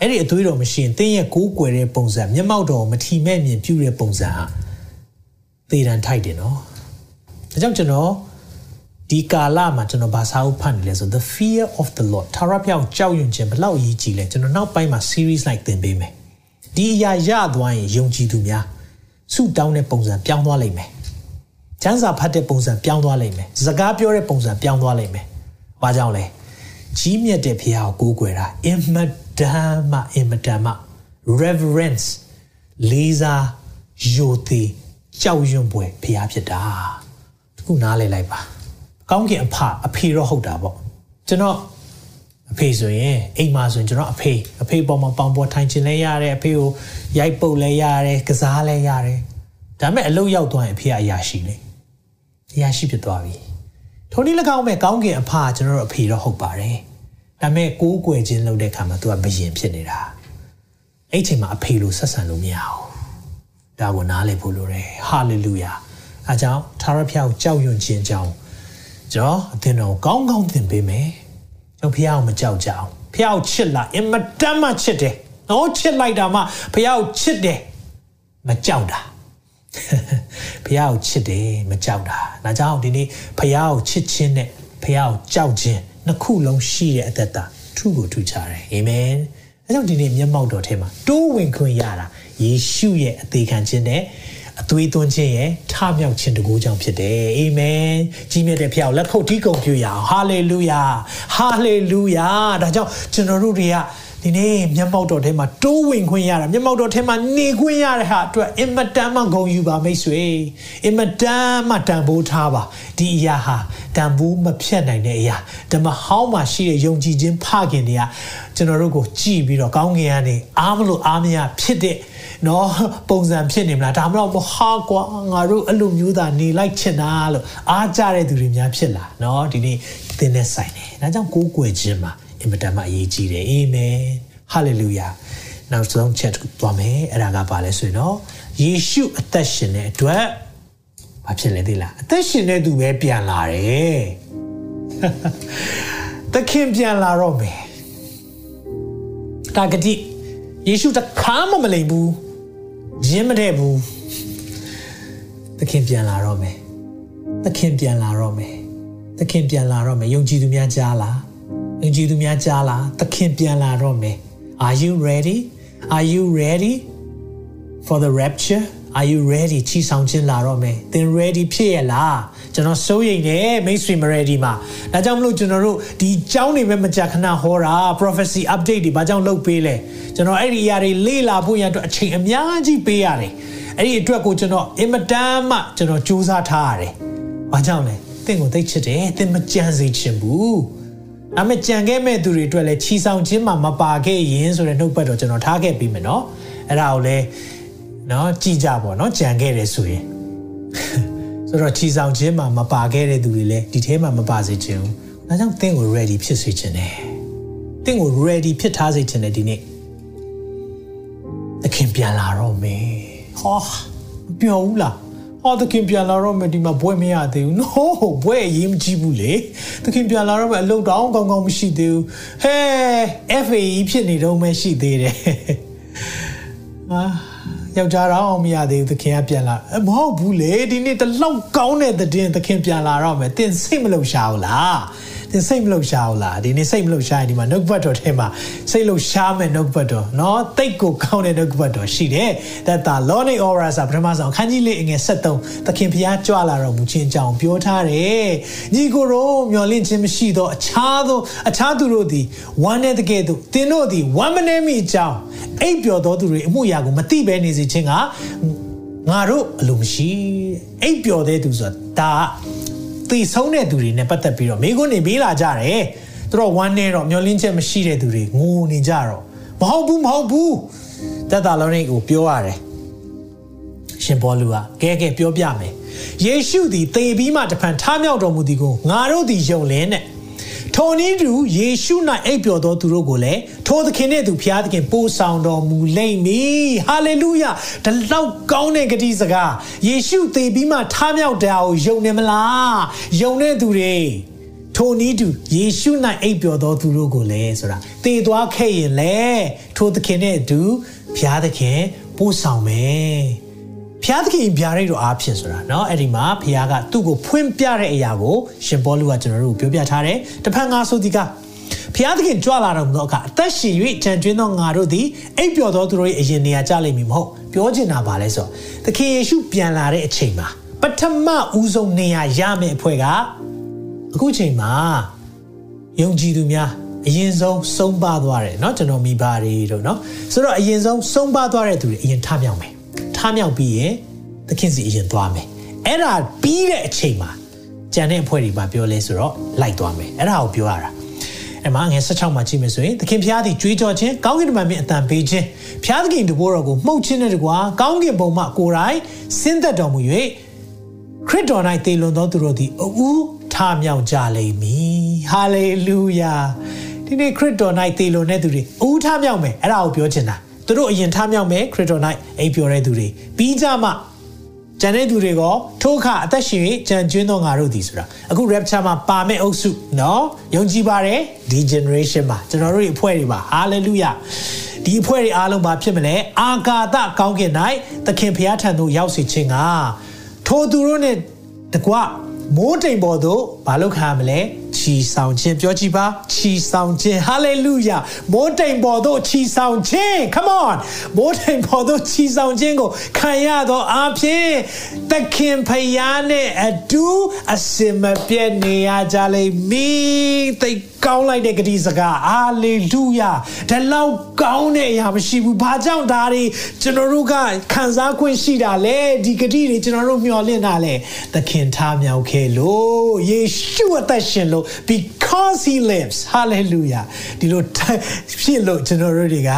အဲ့ဒီအသွေးတော်မရှိရင်သင်ရဲ့ကိုးကွယ်တဲ့ပုံစံမျက်မှောက်တော်မထီမဲ့မြင်ပြုတဲ့ပုံစံဟာသေတံထိုက်တယ်နော်ဒါကြောင့်ကျွန်တော် ဒီကာလမှာကျွန်တော်ဘာသာဥဖတ်နေလဲဆို the fear of the lord ထာဝရဘုရားကြောက်ရွံ့ခြင်းဘလောက်အရေးကြီးလဲကျွန်တော်နောက်ပိုင်းမှာ series like သင်ပေးမယ်ဒီအရာရသွားရင်ယုံကြည်သူများဆုတောင်းတဲ့ပုံစံပြောင်းသွားလိမ့်မယ်ကျမ်းစာဖတ်တဲ့ပုံစံပြောင်းသွားလိမ့်မယ်စကားပြောတဲ့ပုံစံပြောင်းသွားလိမ့်မယ်ဘာကြောင့်လဲကြီးမြတ်တဲ့ဘုရားကိုကိုးကွယ်တာအင်မတန်မှအင်မတန်မှ reverence လေးစားယိုသေးကြောက်ရွံ့ပွဲဘုရားဖြစ်တာတခုနားလည်လိုက်ပါ ကောင်းကင်အဖအဖေတော့ဟုတ်တာပေါ့ကျွန်တော်အဖေဆိုရင်အိမ်မှာဆိုရင်ကျွန်တော်အဖေအဖေပေါ်မှာပေါင်ပေါ်ထိုင်ချင်လဲရတယ်အဖေကိုရိုက်ပုတ်လဲရတယ်ကစားလဲရတယ်ဒါပေမဲ့အလုပ်ရောက်သွားရင်အဖေကအရာရှိလေအရာရှိဖြစ်သွားပြီထိုနည်း၎င်းမဲ့ကောင်းကင်အဖကျွန်တော်တို့အဖေတော့ဟုတ်ပါတယ်ဒါပေမဲ့ကိုးကွယ်ခြင်းလုပ်တဲ့အခါမှာသူကဘယင်ဖြစ်နေတာအဲ့ချိန်မှာအဖေလိုဆက်ဆံလို့မရဘူးဒါကိုနားလည်ဖို့လိုတယ်ဟာလေလုယာအဲကြောင့်သာရဖျောက်ကြောက်ရွံ့ခြင်းကြောင့် ကျွန်တော်အသင်တော်ကောင်းကောင်းသင်ပေးမယ်ကျွန်တော်ဖះအောင်မကြောက်ကြအောင်ဖះအောင်ချစ်လိုက်အင်မတန်မှချစ်တယ်နော်ချစ်လိုက်တာမှဖះအောင်ချစ်တယ်မကြောက်တာဖះအောင်ချစ်တယ်မကြောက်တာဒါကြောင့်ဒီနေ့ဖះအောင်ချစ်ခြင်းနဲ့ဖះအောင်ကြောက်ခြင်းနှစ်ခုလုံးရှိတဲ့အသက်တာထူကိုထူချတယ်အာမင်အဲကြောင့်ဒီနေ့မျက်မှောက်တော်ထဲမှာတိုးဝင်ခွင့်ရတာယေရှုရဲ့အသေးခံခြင်းနဲ့ အသွေးသွင်းခြင်းရဲ့ထမြောက်ခြင်းတကူကြောင့်ဖြစ်တယ်အာမင်ကြီးမြတ်တဲ့ဖခင်ကိုလက်ခုပ်တီးကုန်ပြုရအောင်ဟာလေလုယာဟာလေလုယာဒါကြောင့်ကျွန်တော်တို့တွေကဒီနေ့မျက်မှောက်တော်ထဲမှာတိုးဝင်ခွင့်ရတာမျက်မှောက်တော်ထဲမှာနေခွင့်ရတဲ့ဟာအတွက်အင်မတန်မှဂုဏ်ယူပါမိတ်ဆွေအင်မတန်မှတန်ဖိုးထားပါဒီအရာဟာတန်ဖိုးမဖြတ်နိုင်တဲ့အရာဓမ္မဟောင်းမှာရှိတဲ့ယုံကြည်ခြင်းဖခင်တွေကကျွန်တော်တို့ကိုကြည်ပြီးတော့ကောင်းကင်ကနေအားမလို့အားမရဖြစ်တဲ့ နော်ပုံစံဖြစ်နေမလားဒါမှမဟုတ်ဟာကွာငါတို့အဲ့လိုမျိုးသာနေလိုက်ချင်တာလို့အားကြတဲ့သူတွေများဖြစ်လာနော်ဒီနေ့သင်နဲ့ဆိုင်တယ်ဒါကြောင့်ကိုးကွယ်ခြင်းမှာအင်မတန်မှအရေးကြီးတယ်အာမင်ဟာလေလုယာနောက်ဆုံးချက်သွားမယ်အဲ့ဒါကဘာလဲဆိုရင်တော့ယေရှုအသက်ရှင်တဲ့အတွက်ဘာဖြစ်လဲသိလားအသက်ရှင်တဲ့သူပဲပြန်လာတယ်သခင်ပြန်လာတော့မယ်တာဂတိယေရှုတခါမှမလိမ်ဘူး ရင်းမတဲ့ဘူးသခင်ပြန်လာတော့မယ်သခင်ပြန်လာတော့မယ်သခင်ပြန်လာတော့မယ်ယုံကြည်သူများကြားလားယုံကြည်သူများကြားလားသခင်ပြန်လာတော့မယ် Are you ready Are you ready for the rapture Are you ready ချီဆောင်ခြင်းလာတော့မယ်သင် ready ဖြစ်ရလားကျွန်တော်စိုးရိမ်တယ် mainstream ready မှာဒါကြောင့်မလို့ကျွန်တော်တို့ဒီကြောင်းနေမဲ့မကြာခဏဟောတာ prophecy update တွေဘာကြောင့်လုပ်ပေးလဲကျွန်တော်အဲ့ဒီအရာတွေလေ့လာဖို့ရန်အတွက်အချိန်အများကြီးပေးရတယ်အဲ့ဒီအတွက်ကိုကျွန်တော်အင်မတန်မှကျွန်တော်စူးစမ်းထားရတယ်ဘာကြောင့်လဲသင်ကိုသိချစ်တယ်သင်မကြံစေချင်ဘူးအမေကြံခဲ့မဲ့သူတွေအတွက်လည်းချီဆောင်ခြင်းမှာမပါခဲ့ရင်ဆိုတဲ့နှုတ်ပတ်တော့ကျွန်တော်ထားခဲ့ပြီးမယ်နော်အဲ့ဒါကိုလည်း နော်ကြည်ကြပါတော့ကြံခဲ့တယ်ဆိုရင်ဆိုတော့ချီဆောင်ခြင်းမှာမပါခဲ့တဲ့သူတွေလည်းဒီထဲမှာမပါစေချင်ဘူးဒါကြောင့်သင်ကို ready ဖြစ်စေချင်တယ်သင်ကို ready ဖြစ်ထားစေချင်တယ်ဒီနေ့သခင်ပြန်လာတော့မယ်ဟောမပြောဘူးလားဟောသခင်ပြန်လာတော့မယ်ဒီမှာဘွဲမရသေးဘူး no ဘွဲအရေးမကြီးဘူးလေသခင်ပြန်လာတော့မယ်အလုပ်တောင်းကောင်းကောင်းမရှိသေးဘူးဟဲ FAE ဖြစ်နေတော့မှရှိသေးတယ်အာ ယောက်ျားတော့အောင်မရသေးဘူးသခင်ကပြန်လာမဟုတ်ဘူးလေဒီနေ့တလောက်ကောင်းတဲ့တဲ့သခင်ပြန်လာတော့မယ်သင်စိတ်မလုံရှာဘူးလား သင်စိတ်မလုံရှာဘူးလားဒီနေ့စိတ်မလုံရှာရင်ဒီမှာနှုတ်ဘတ်တော်ထဲမှာစိတ်လုံရှာမယ်နှုတ်ဘတ်တော်เนาะတိတ်ကိုကောင်းတဲ့နှုတ်ဘတ်တော်ရှိတယ်that the lording aura ဆိုပထမဆုံးခန်းကြီးလေးအငယ်73သခင်ဖျားကြွလာတော်မူခြင်းကြောင့်ပြောထားတယ်ညီကိုတို့မျော်လင့်ခြင်းမရှိသောအခြားသောအခြားသူတို့သည်ဝမ်းတဲ့တကယ်သို့သင်တို့သည်ဝမ်းမနေမိအကြောင်းအိပ်ပျော်သောသူတွေအမှုရာကိုမသိဘဲနေစေခြင်းကငါတို့အလိုမရှိအိပ်ပျော်တဲ့သူဆိုတာဒါ သေဆုံးတဲ့သူတွေနဲ့ပတ်သက်ပြီးတော့မိခွန်းနေပေးလာကြတယ်သူတို့ဝမ်းနေတော့မျောလင်းချက်မရှိတဲ့သူတွေငိုနေကြတော့မဟုတ်ဘူးမဟုတ်ဘူးတက်တာလုံးလေးကိုပြောရတယ်ရှင်ဘောလူကကဲကဲပြောပြမယ်ယေရှုသည်သေပြီးမှတဖန်ထမြောက်တော်မူသည်ကိုငါတို့သည်ယုံလင်းတဲ့ ထိုနည်းတူယေရှု၌အိပ်ပျော်သောသူတို့ကိုလည်းထိုသခင်နှင့်သူဖျားသခင်ပို့ဆောင်တော်မူလိမ့်မည်ဟာလေလုယဒီလောက်ကောင်းတဲ့ဂတိစကားယေရှုသေပြီးမှထမြောက်တာကိုယုံနေမလားယုံတဲ့သူတွေထိုနည်းတူယေရှု၌အိပ်ပျော်သောသူတို့ကိုလည်းဆိုတာသေသွားခဲ့ရင်လေထိုသခင်နဲ့အတူဖျားသခင်ပို့ဆောင်မယ် ဖျားသခင်ဗျာဒိတ်တော်အားဖြင့်ဆိုတာเนาะအဲ့ဒီမှာဖျားကသူ့ကိုဖွင့်ပြတဲ့အရာကိုရှင်ပေါလုကကျွန်တော်တို့ပြောပြထားတယ်တဖန်ငါဆိုဒီကဖျားသခင်ကြွလာတော်မူသောအခါအသက်ရှင်၍ကြံကျွင်းသောငါတို့သည်အိပ်ပျော်သောသူတို့၏အရင်နေရာကြလိမ့်မည်မဟုတ်ပြောချင်တာပါလဲဆိုတော့သခင်ယေရှုပြန်လာတဲ့အချိန်မှာပထမဦးဆုံးနေရာရမယ့်အဖွဲ့ကအခုချိန်မှာယုံကြည်သူများအရင်ဆုံးဆုံးပါသွားတယ်เนาะကျွန်တော်မိဘတွေတို့เนาะဆိုတော့အရင်ဆုံးဆုံးပါသွားတဲ့သူတွေအရင်ထမြောက်မယ်ထ မြောက်ပြီးရင်သခင်စီအရင်သွားမယ်အဲ့ဒါပြီးတဲ့အချိန်မှာကြံတဲ့အဖွဲ့တွေမှာပြောလဲဆိုတော့လိုက်သွားမယ်အဲ့ဒါကိုပြောရတာအဲ့မှာငယ်16မှာကြည့်မယ်ဆိုရင်သခင်ဖျားသည်ကြွေးကြော်ခြင်းကောင်းကင်တမန်မြင့်အတန်ပေးခြင်းဖျားသခင်တဘိုးတော်ကိုမှုတ်ခြင်းနဲ့တကွာကောင်းကင်ဘုံမှကိုယ်တိုင်ဆင်းသက်တော်မူ၍ခရစ်တော်၌တည်လွန်သောသူတို့သည်အူးထမြောက်ကြလိမ့်မည်ဟာလေလုယာဒီနေ့ခရစ်တော်၌တည်လွန်တဲ့သူတွေအူးထမြောက်မယ်အဲ့ဒါကိုပြောချင်တာ သူတို့အရင်ထမြောက်မယ်ခရစ်တော်၌အိပ်ပျော်တဲ့သူတွေပြီးကြမှာကျန်တဲ့သူတွေကထိုအခါအသက်ရှင်၍ကြံကျွင်းသောငါတို့သည်ဆိုတာအခု rapture မှာပါမဲ့အုပ်စုเนาะယုံကြည်ပါတယ်ဒီ generation မှာကျွန်တော်တို့ရဲ့အဖွဲ့တွေပါ hallelujah ဒီအဖွဲ့တွေအားလုံးမှာဖြစ်မလဲအာကာသကောင်းကင်၌သခင်ဖျားထံသို့ရောက်စေခြင်းကထိုသူတို့နဲ့တကွမိုးတိမ်ပေါ်သို့မလုပ်ခံရမလဲ ချီဆောင်ခြင်းပြောကြည့်ပါချီဆောင်ခြင်း hallelujah မိုးတိမ်ပေါ်သို့ချီဆောင်ခြင်း come on မိုးတိမ်ပေါ်သို့ချီဆောင်ခြင်းကိုခံရသောအဖြစ်သခင်ဖယားနဲ့အတူအစင်မပြတ်နေရကြလိမ့်မည်သိကောင်းလိုက်တဲ့ဂတိစကားအာလေလုယာဒါလောက်ကောင်းတဲ့အရာမရှိဘူးဘာကြောင့်ဒါတွေကျွန်တော်တို့ကခံစား권ရှိတာလဲဒီဂတိတွေကျွန်တော်တို့မျှော်လင့်တာလဲသခင်ထားမြောက်ခဲ့လို့ယေရှုအသက်ရှင်လို့ because he lives hallelujah ဒီလိုဖြစ်လို့ကျွန်တော်တို့တွေက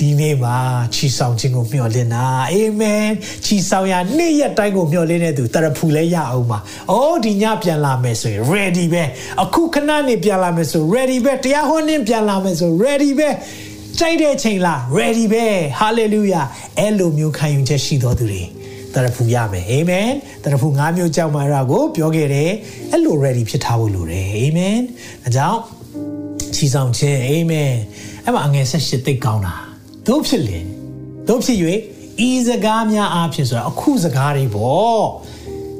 ဒီနေ့မှာချီဆောင်ခြင်းကိုမျှော်လင့်တာအာမင်ချီဆောင်ရနေ့ရက်တိုင်းကိုမျှော်လင့်တဲ့သူတရဖူလဲရအောင်ပါအိုးဒီညပြန်လာမယ်ဆိုရင် ready ပဲအခုခဏနေပြန်လာမယ်ဆို ready ပဲတရားဟောနေပြန်လာမယ်ဆို ready ပဲကြိုက်တဲ့ချိန်လား ready ပဲ hallelujah အဲ့လိုမျိုးခံယူချက်ရှိတော်သူတွေ တရဖူရမယ်အာမင်တရဖူ၅မျိုးကြောက်မာရာကိုပြောခဲ့တယ်အဲ့လို ready ဖြစ်ထားဖို့လိုတယ်အာမင်အကြောင်းချီဆောင်ခြင်းအာမင်အဲ့မှာအငယ်၁၈သိကောင်းတာတို့ဖြစ်လေတို့ဖြစ်၍ဤစကားများအားဖြင့်ဆိုတာအခုစကားတွေပေါ့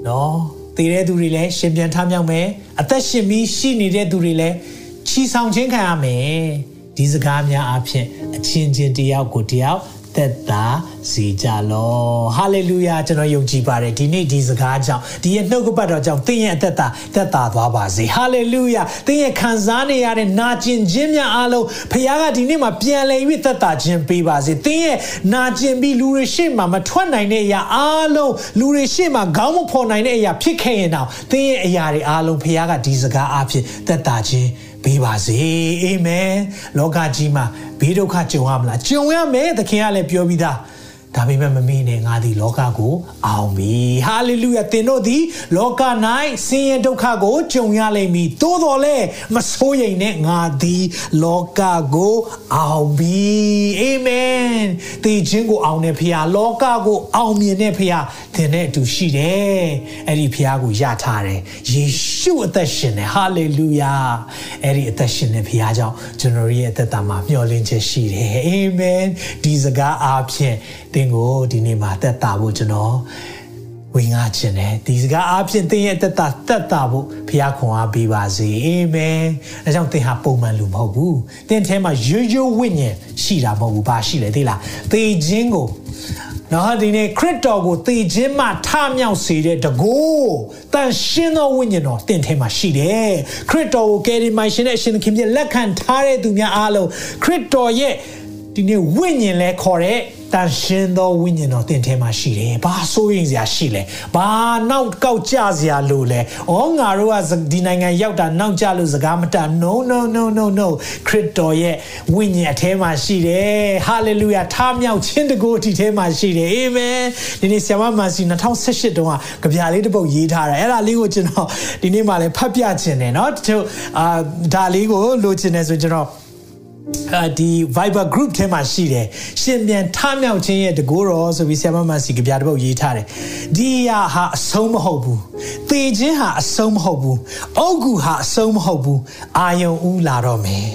နော်တည်တဲ့သူတွေလည်းရှင်ပြန်ထမြောက်မယ်အသက်ရှင်ပြီးရှိနေတဲ့သူတွေလည်းချီဆောင်ခြင်းခံရမယ်ဒီစကားများအားဖြင့်အချင်းချင်းတယောက်ကိုတယောက် သက်သာစေကြလောဟာလေလုယာကျွန်တော်ယုံကြည်ပါတယ်ဒီနေ့ဒီစကားကြောင့်ဒီရဲ့နှုတ်ကပတ်တော်ကြောင့်သင်ရဲ့အသက်တာသက်သာသွားပါစေဟာလေလုယာသင်ရဲ့ခံစားနေရတဲ့နာကျင်ခြင်းများအားလုံးဖခင်ကဒီနေ့မှာပြန်လည်၍သက်သာခြင်းပေးပါစေသင်ရဲ့နာကျင်ပြီးလူတွေရှေ့မှာမထွက်နိုင်တဲ့အရာအားလုံးလူတွေရှေ့မှာခေါင်းမဖော်နိုင်တဲ့အရာဖြစ်ခဲ့ရင်တော့သင်ရဲ့အရာတွေအားလုံးဖခင်ကဒီစကားအဖြစ်သက်သာခြင်း ပေးပါစေအာမင်လောကကြီးမှာဘေးဒုက္ခကြုံရမလားကြုံရမယ်သခင်ကလည်းပြောပြီးသား ဒါပေမဲ့မမေ့နဲ့ငါသည်လောကကိုအောင်ပြီဟာလေလုယာသင်တို့သည်လောက၌ဆင်းရဲဒုက္ခကိုကြုံရလိမ့်မည်သို့တော်လည်းမစိုးရိမ်နဲ့ငါသည်လောကကိုအောင်ပြီအာမင်တေခြင်းကိုအောင်တဲ့ဖခင်လောကကိုအောင်မြင်တဲ့ဖခင်သင်နဲ့အတူရှိတယ်အဲ့ဒီဖခင်ကိုယထားတယ်ယေရှုအသက်ရှင်တယ်ဟာလေလုယာအဲ့ဒီအသက်ရှင်တဲ့ဖခင်ကြောင့်ကျွန်တော်ရဲ့အသက်တာမှာမျှော်လင့်ချက်ရှိတယ်အာမင်ဒီစကားအားဖြင့်သင်ကိုဒီနေ့မှာသက်တာဖို့ကျွန်တော်ဝင်ငါခြင်းတယ်ဒီစကားအားဖြင့်သင်ရဲ့သက်တာသက်တာဖို့ဘုရားခွန်အားပေးပါစေအာမင်အဲကြောင့်သင်ဟာပုံမှန်လူမဟုတ်ဘူးသင်ထဲမှာရိုးရိုးဝိညာဉ်ရှိတာမဟုတ်ဘူးဘာရှိလဲသိလားသေခြင်းကိုနော်ဒီနေ့ခရစ်တော်ကိုသေခြင်းမှထမြောက်စေတဲ့တကိုးတန်ရှင်းသောဝိညာဉ်တော်တင့်ထဲမှာရှိတယ်ခရစ်တော်ကိုကယ်တင်မိုင်ရှင်တဲ့အရှင်သခင်ပြလက်ခံထားတဲ့သူများအားလုံးခရစ်တော်ရဲ့ ဒီနေ့ဝိညာဉ်လဲခေါ်တဲ့တန်ရှင်းသောဝိညာဉ်တော်တင်ထဲမှာရှိတယ်။ဘာစိုးရင်စရာရှိလဲ။ဘာနောက်ကောက်ကြစရာလိုလဲ။အော်ငါတို့ကဒီနိုင်ငံရောက်တာနောက်ကြလို့စကားမတတ် No no no no no ခရစ်တော်ရဲ့ဝိညာဉ်အထဲမှာရှိတယ်။ Hallelujah ထားမြောက်ခြင်းတကိုယ်ဒီထဲမှာရှိတယ်။ Amen ဒီနေ့ဆရာမမန်စီ2018တုန်းကကြပြလေးတစ်ပုဒ်ရေးထားတယ်။အဲ့ဒါလေးကိုကျွန်တော်ဒီနေ့မှလည်းဖတ်ပြခြင်းတယ်เนาะ။တချို့အာဒါလေးကိုလိုချင်တယ်ဆိုကျွန်တော် ဒီ Viber group ထဲမှာရှိတယ်ရှင်ပြန်ထမြောက်ခြင်းရဲ့တကိုးတော်ဆိုပြီးဆရာမမစီကြပြတဲ့ပုတ်ရေးထားတယ်ဒီအရာဟာအဆုံးမဟုတ်ဘူးသေခြင်းဟာအဆုံးမဟုတ်ဘူးအုတ်ကူဟာအဆုံးမဟုတ်ဘူးအာယုံဦးလာတော့မယ်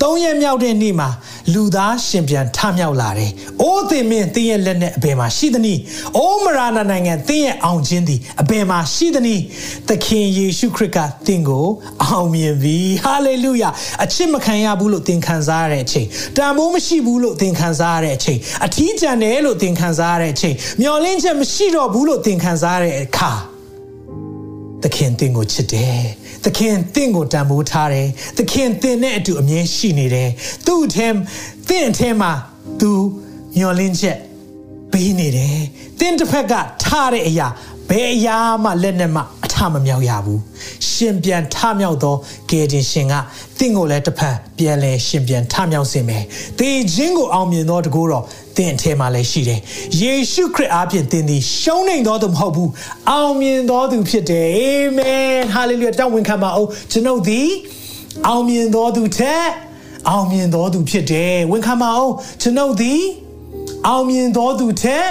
သုံးရက်မြောက်တဲ့နေ့မှာလူသားရှင်ပြန်ထမြောက်လာတယ်အိုးသင်မင်းသင်ရဲ့လက်နဲ့အဘယ်မှာရှိသနည်းအိုးမရနာနိုင်ငံသင်ရဲ့အောင်ခြင်းသည်အဘယ်မှာရှိသနည်းသခင်ယေရှုခရစ်ကသင်ကိုအောင်မြင်ပြီဟာလေလုယာအချစ်မခံရဘူးလို့သင်ခံစားရတဲ့အချိန်တန်ဖိုးမရှိဘူးလို့သင်ခံစားရတဲ့အချိန်အထီးကျန်တယ်လို့သင်ခံစားရတဲ့အချိန်မျောလင့်ချက်မရှိတော့ဘူးလို့သင်ခံစားရတဲ့အခါသခင်သင်ကိုချစ်တယ်သခင်သင်ကိုတန်ဖိုးထားတယ်သခင်သင်နဲ့အတူအမြဲရှိနေတယ်သူ့အထက်သင်အထက်မှာသူမျောလင့်ချက်ပေးနေတယ်သင်တစ်ဖက်ကထားတဲ့အရာဘယ်အရာမှလက်နဲ့မှအထ မမြောက်ရဘူးရှင်ပြန်ထမြောက်သောကယ်တင်ရှင်ကတင့်ကိုလည်းတစ်ဖက်ပြန်လဲရှင်ပြန်ထမြောက်စေမယ်တေခြင်းကိုအောင်မြင်သောတကူတော့သင်အထဲမှာလည်းရှိတယ်ယေရှုခရစ်အားဖြင့်သင်သည်ရှုံးနေသောသူမဟုတ်ဘူးအောင်မြင်သောသူဖြစ်တယ်အာမင်ဟာလေလုယာတောင်းဝန်ခံပါအောင်ကျွန်ုပ်သည်အောင်မြင်သောသူထက်အောင်မြင်သောသူဖြစ်တယ်ဝန်ခံပါအောင်ကျွန်ုပ်သည်အောင်မြင်သောသူထက်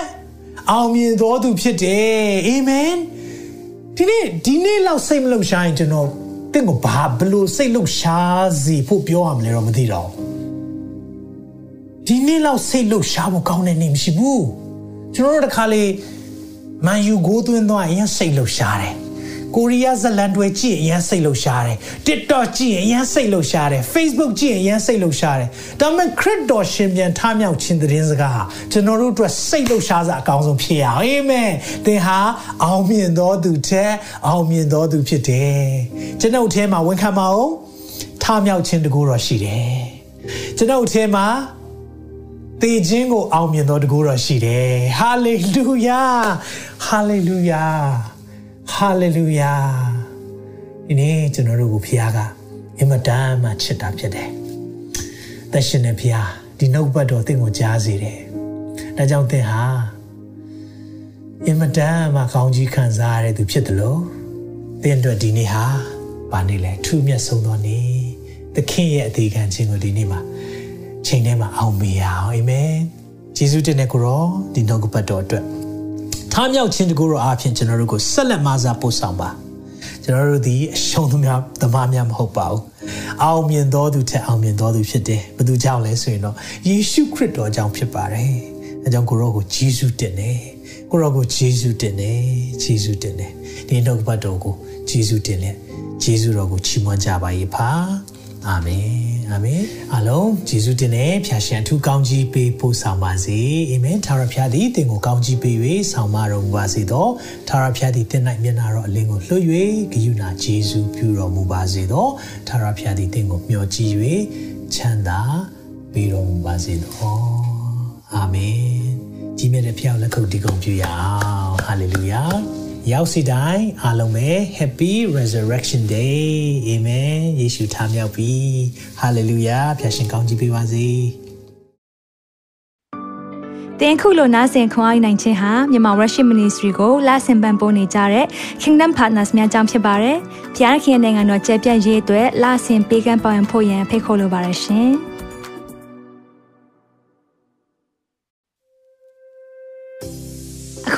အောင်မြင်သောသူဖြစ်တယ်အာမင် ဒီနေ့ဒီနေ့လောက်စိတ်မလုံရှားရင်ကျွန်တော်တင့်ကိုဘာဘလို့စိတ်လုံရှားစီဖို့ပြောရမလဲတော့မသိတော့ဒီနေ့လောက်စိတ်လုံရှားဖို့ကောင်းတဲ့နေ့မရှိဘူးကျွန်တော်တို့တခါလေမန်ယူကိုသွင်းသွားရင်စိတ်လုံရှားတယ် ကိုရီးယားဇလန်တွေကြည့်ရင်အရန်စိတ်လှုပ်ရှားတယ် TikTok ကြည့်ရင်အရန်စိတ်လှုပ်ရှားတယ် Facebook ကြည့်ရင်အရန်စိတ်လှုပ်ရှားတယ်ဒါပေမဲ့ခရစ်တော်ရှင်ပြန်ထမြောက်ခြင်းသတင်းစကားဟာကျွန်တော်တို့အတွက်စိတ်လှုပ်ရှားစအကောင်းဆုံးဖြစ်ရအောင်အာမင်သင်ဟာအောင်မြင်သောသူတဲ့အောင်မြင်သောသူဖြစ်တယ်ကျွန်ုပ်အထဲမှာဝန်ခံပါဦးထမြောက်ခြင်းတကူတော်ရှိတယ်ကျွန်ုပ်အထဲမှာတေခြင်းကိုအောင်မြင်တော်တကူတော်ရှိတယ်ဟာလေလုယာဟာလေလုယာ ဟာလေလုယာဒီနေ့ကျွန်တော်တို့ကိုဖခင်ကအင်မတန်မှချစ်တာဖြစ်တယ်သက်ရှင်တဲ့ဖခင်ဒီနှုတ်ပတ်တော်သင်ကိုကြားစေတယ်ဒါကြောင့်သင်ဟာအင်မတန်မှကောင်းကြီးခံစားရတဲ့သူဖြစ်တယ်လို့သင်အတွက်ဒီနေ့ဟာဘာနေလဲထူးမြတ်ဆုံးသောနေ့သခင်ရဲ့အသေးခံခြင်းကိုဒီနေ့မှာချိန်ထဲမှာအောင်မေရအောင်အာမင်ယေရှုတင်တဲ့ကိုရောဒီနှုတ်ကပတ်တော်အတွက် ထားမြောက်ခြင်းတကူရောအားဖြင့်ကျွန်တော်တို့ကိုဆက်လက်မစားပို့ဆောင်ပါကျွန်တော်တို့ဒီအရှုံးသူများသမားများမဟုတ်ပါဘူးအောင်မြင်တော်သူထက်အောင်မြင်တော်သူဖြစ်တယ်ဘယ်သူကြောင့်လဲဆိုရင်တော့ယေရှုခရစ်တော်ကြောင့်ဖြစ်ပါတယ်အဲကြောင့်ကိုရောကိုယေရှုတင်တယ်ကိုရောကိုယေရှုတင်တယ်ယေရှုတင်တယ်ဒီနှုတ်ကပတ်တော်ကိုယေရှုတင်လက်ယေရှုတော်ကိုချီးမွမ်းကြပါ၏ဖာအာမင် အာမင်အားလုံးယေရှုတင်တဲ့ဖျာရှင်ထူးကောင်းကြီးပေးဖို့ဆောင်ပါစေအာမင်ထာဝရဘုရားသည်တင်ကိုကောင်းကြီးပေး၍ဆောင်မတော်မူပါစေသောထာဝရဘုရားသည်တင်၌မျက်နာတော်အလင်းကိုလွှတ်၍ဂရုဏာယေရှုပြုတော်မူပါစေသောထာဝရဘုရားသည်တင်ကိုမျှော်ကြည့်၍ချမ်းသာပေးတော်မူပါစေသောအာမင်ကြီးမြတ်တဲ့ဖျောက်လက်ခုပ်တီးကုန်ပြုရအောင်ဟာလေလုယာ ရောက်စီတိုင်းအားလုံးပဲ Happy Resurrection Day Amen ယေရှုထမြောက်ပြီ Hallelujah ဖျာရှင်ကောင်းကြီးပေးပါစေတင်ခုလိုနာဆင်ခွန်အားနိုင်ခြင်းဟာမြန်မာ Worship Ministry ကိုလာဆင်ပန်ပိုးနေကြတဲ့ Kingdom Partners များအကြောင်းဖြစ်ပါတယ်။ဖျားခင်နိုင်ငံတော်ကျယ်ပြန့်ရေးအတွက်လာဆင်ပေးကမ်းပောင်းဖို့ရန်ဖိတ်ခေါ်လိုပါတယ်ရှင်။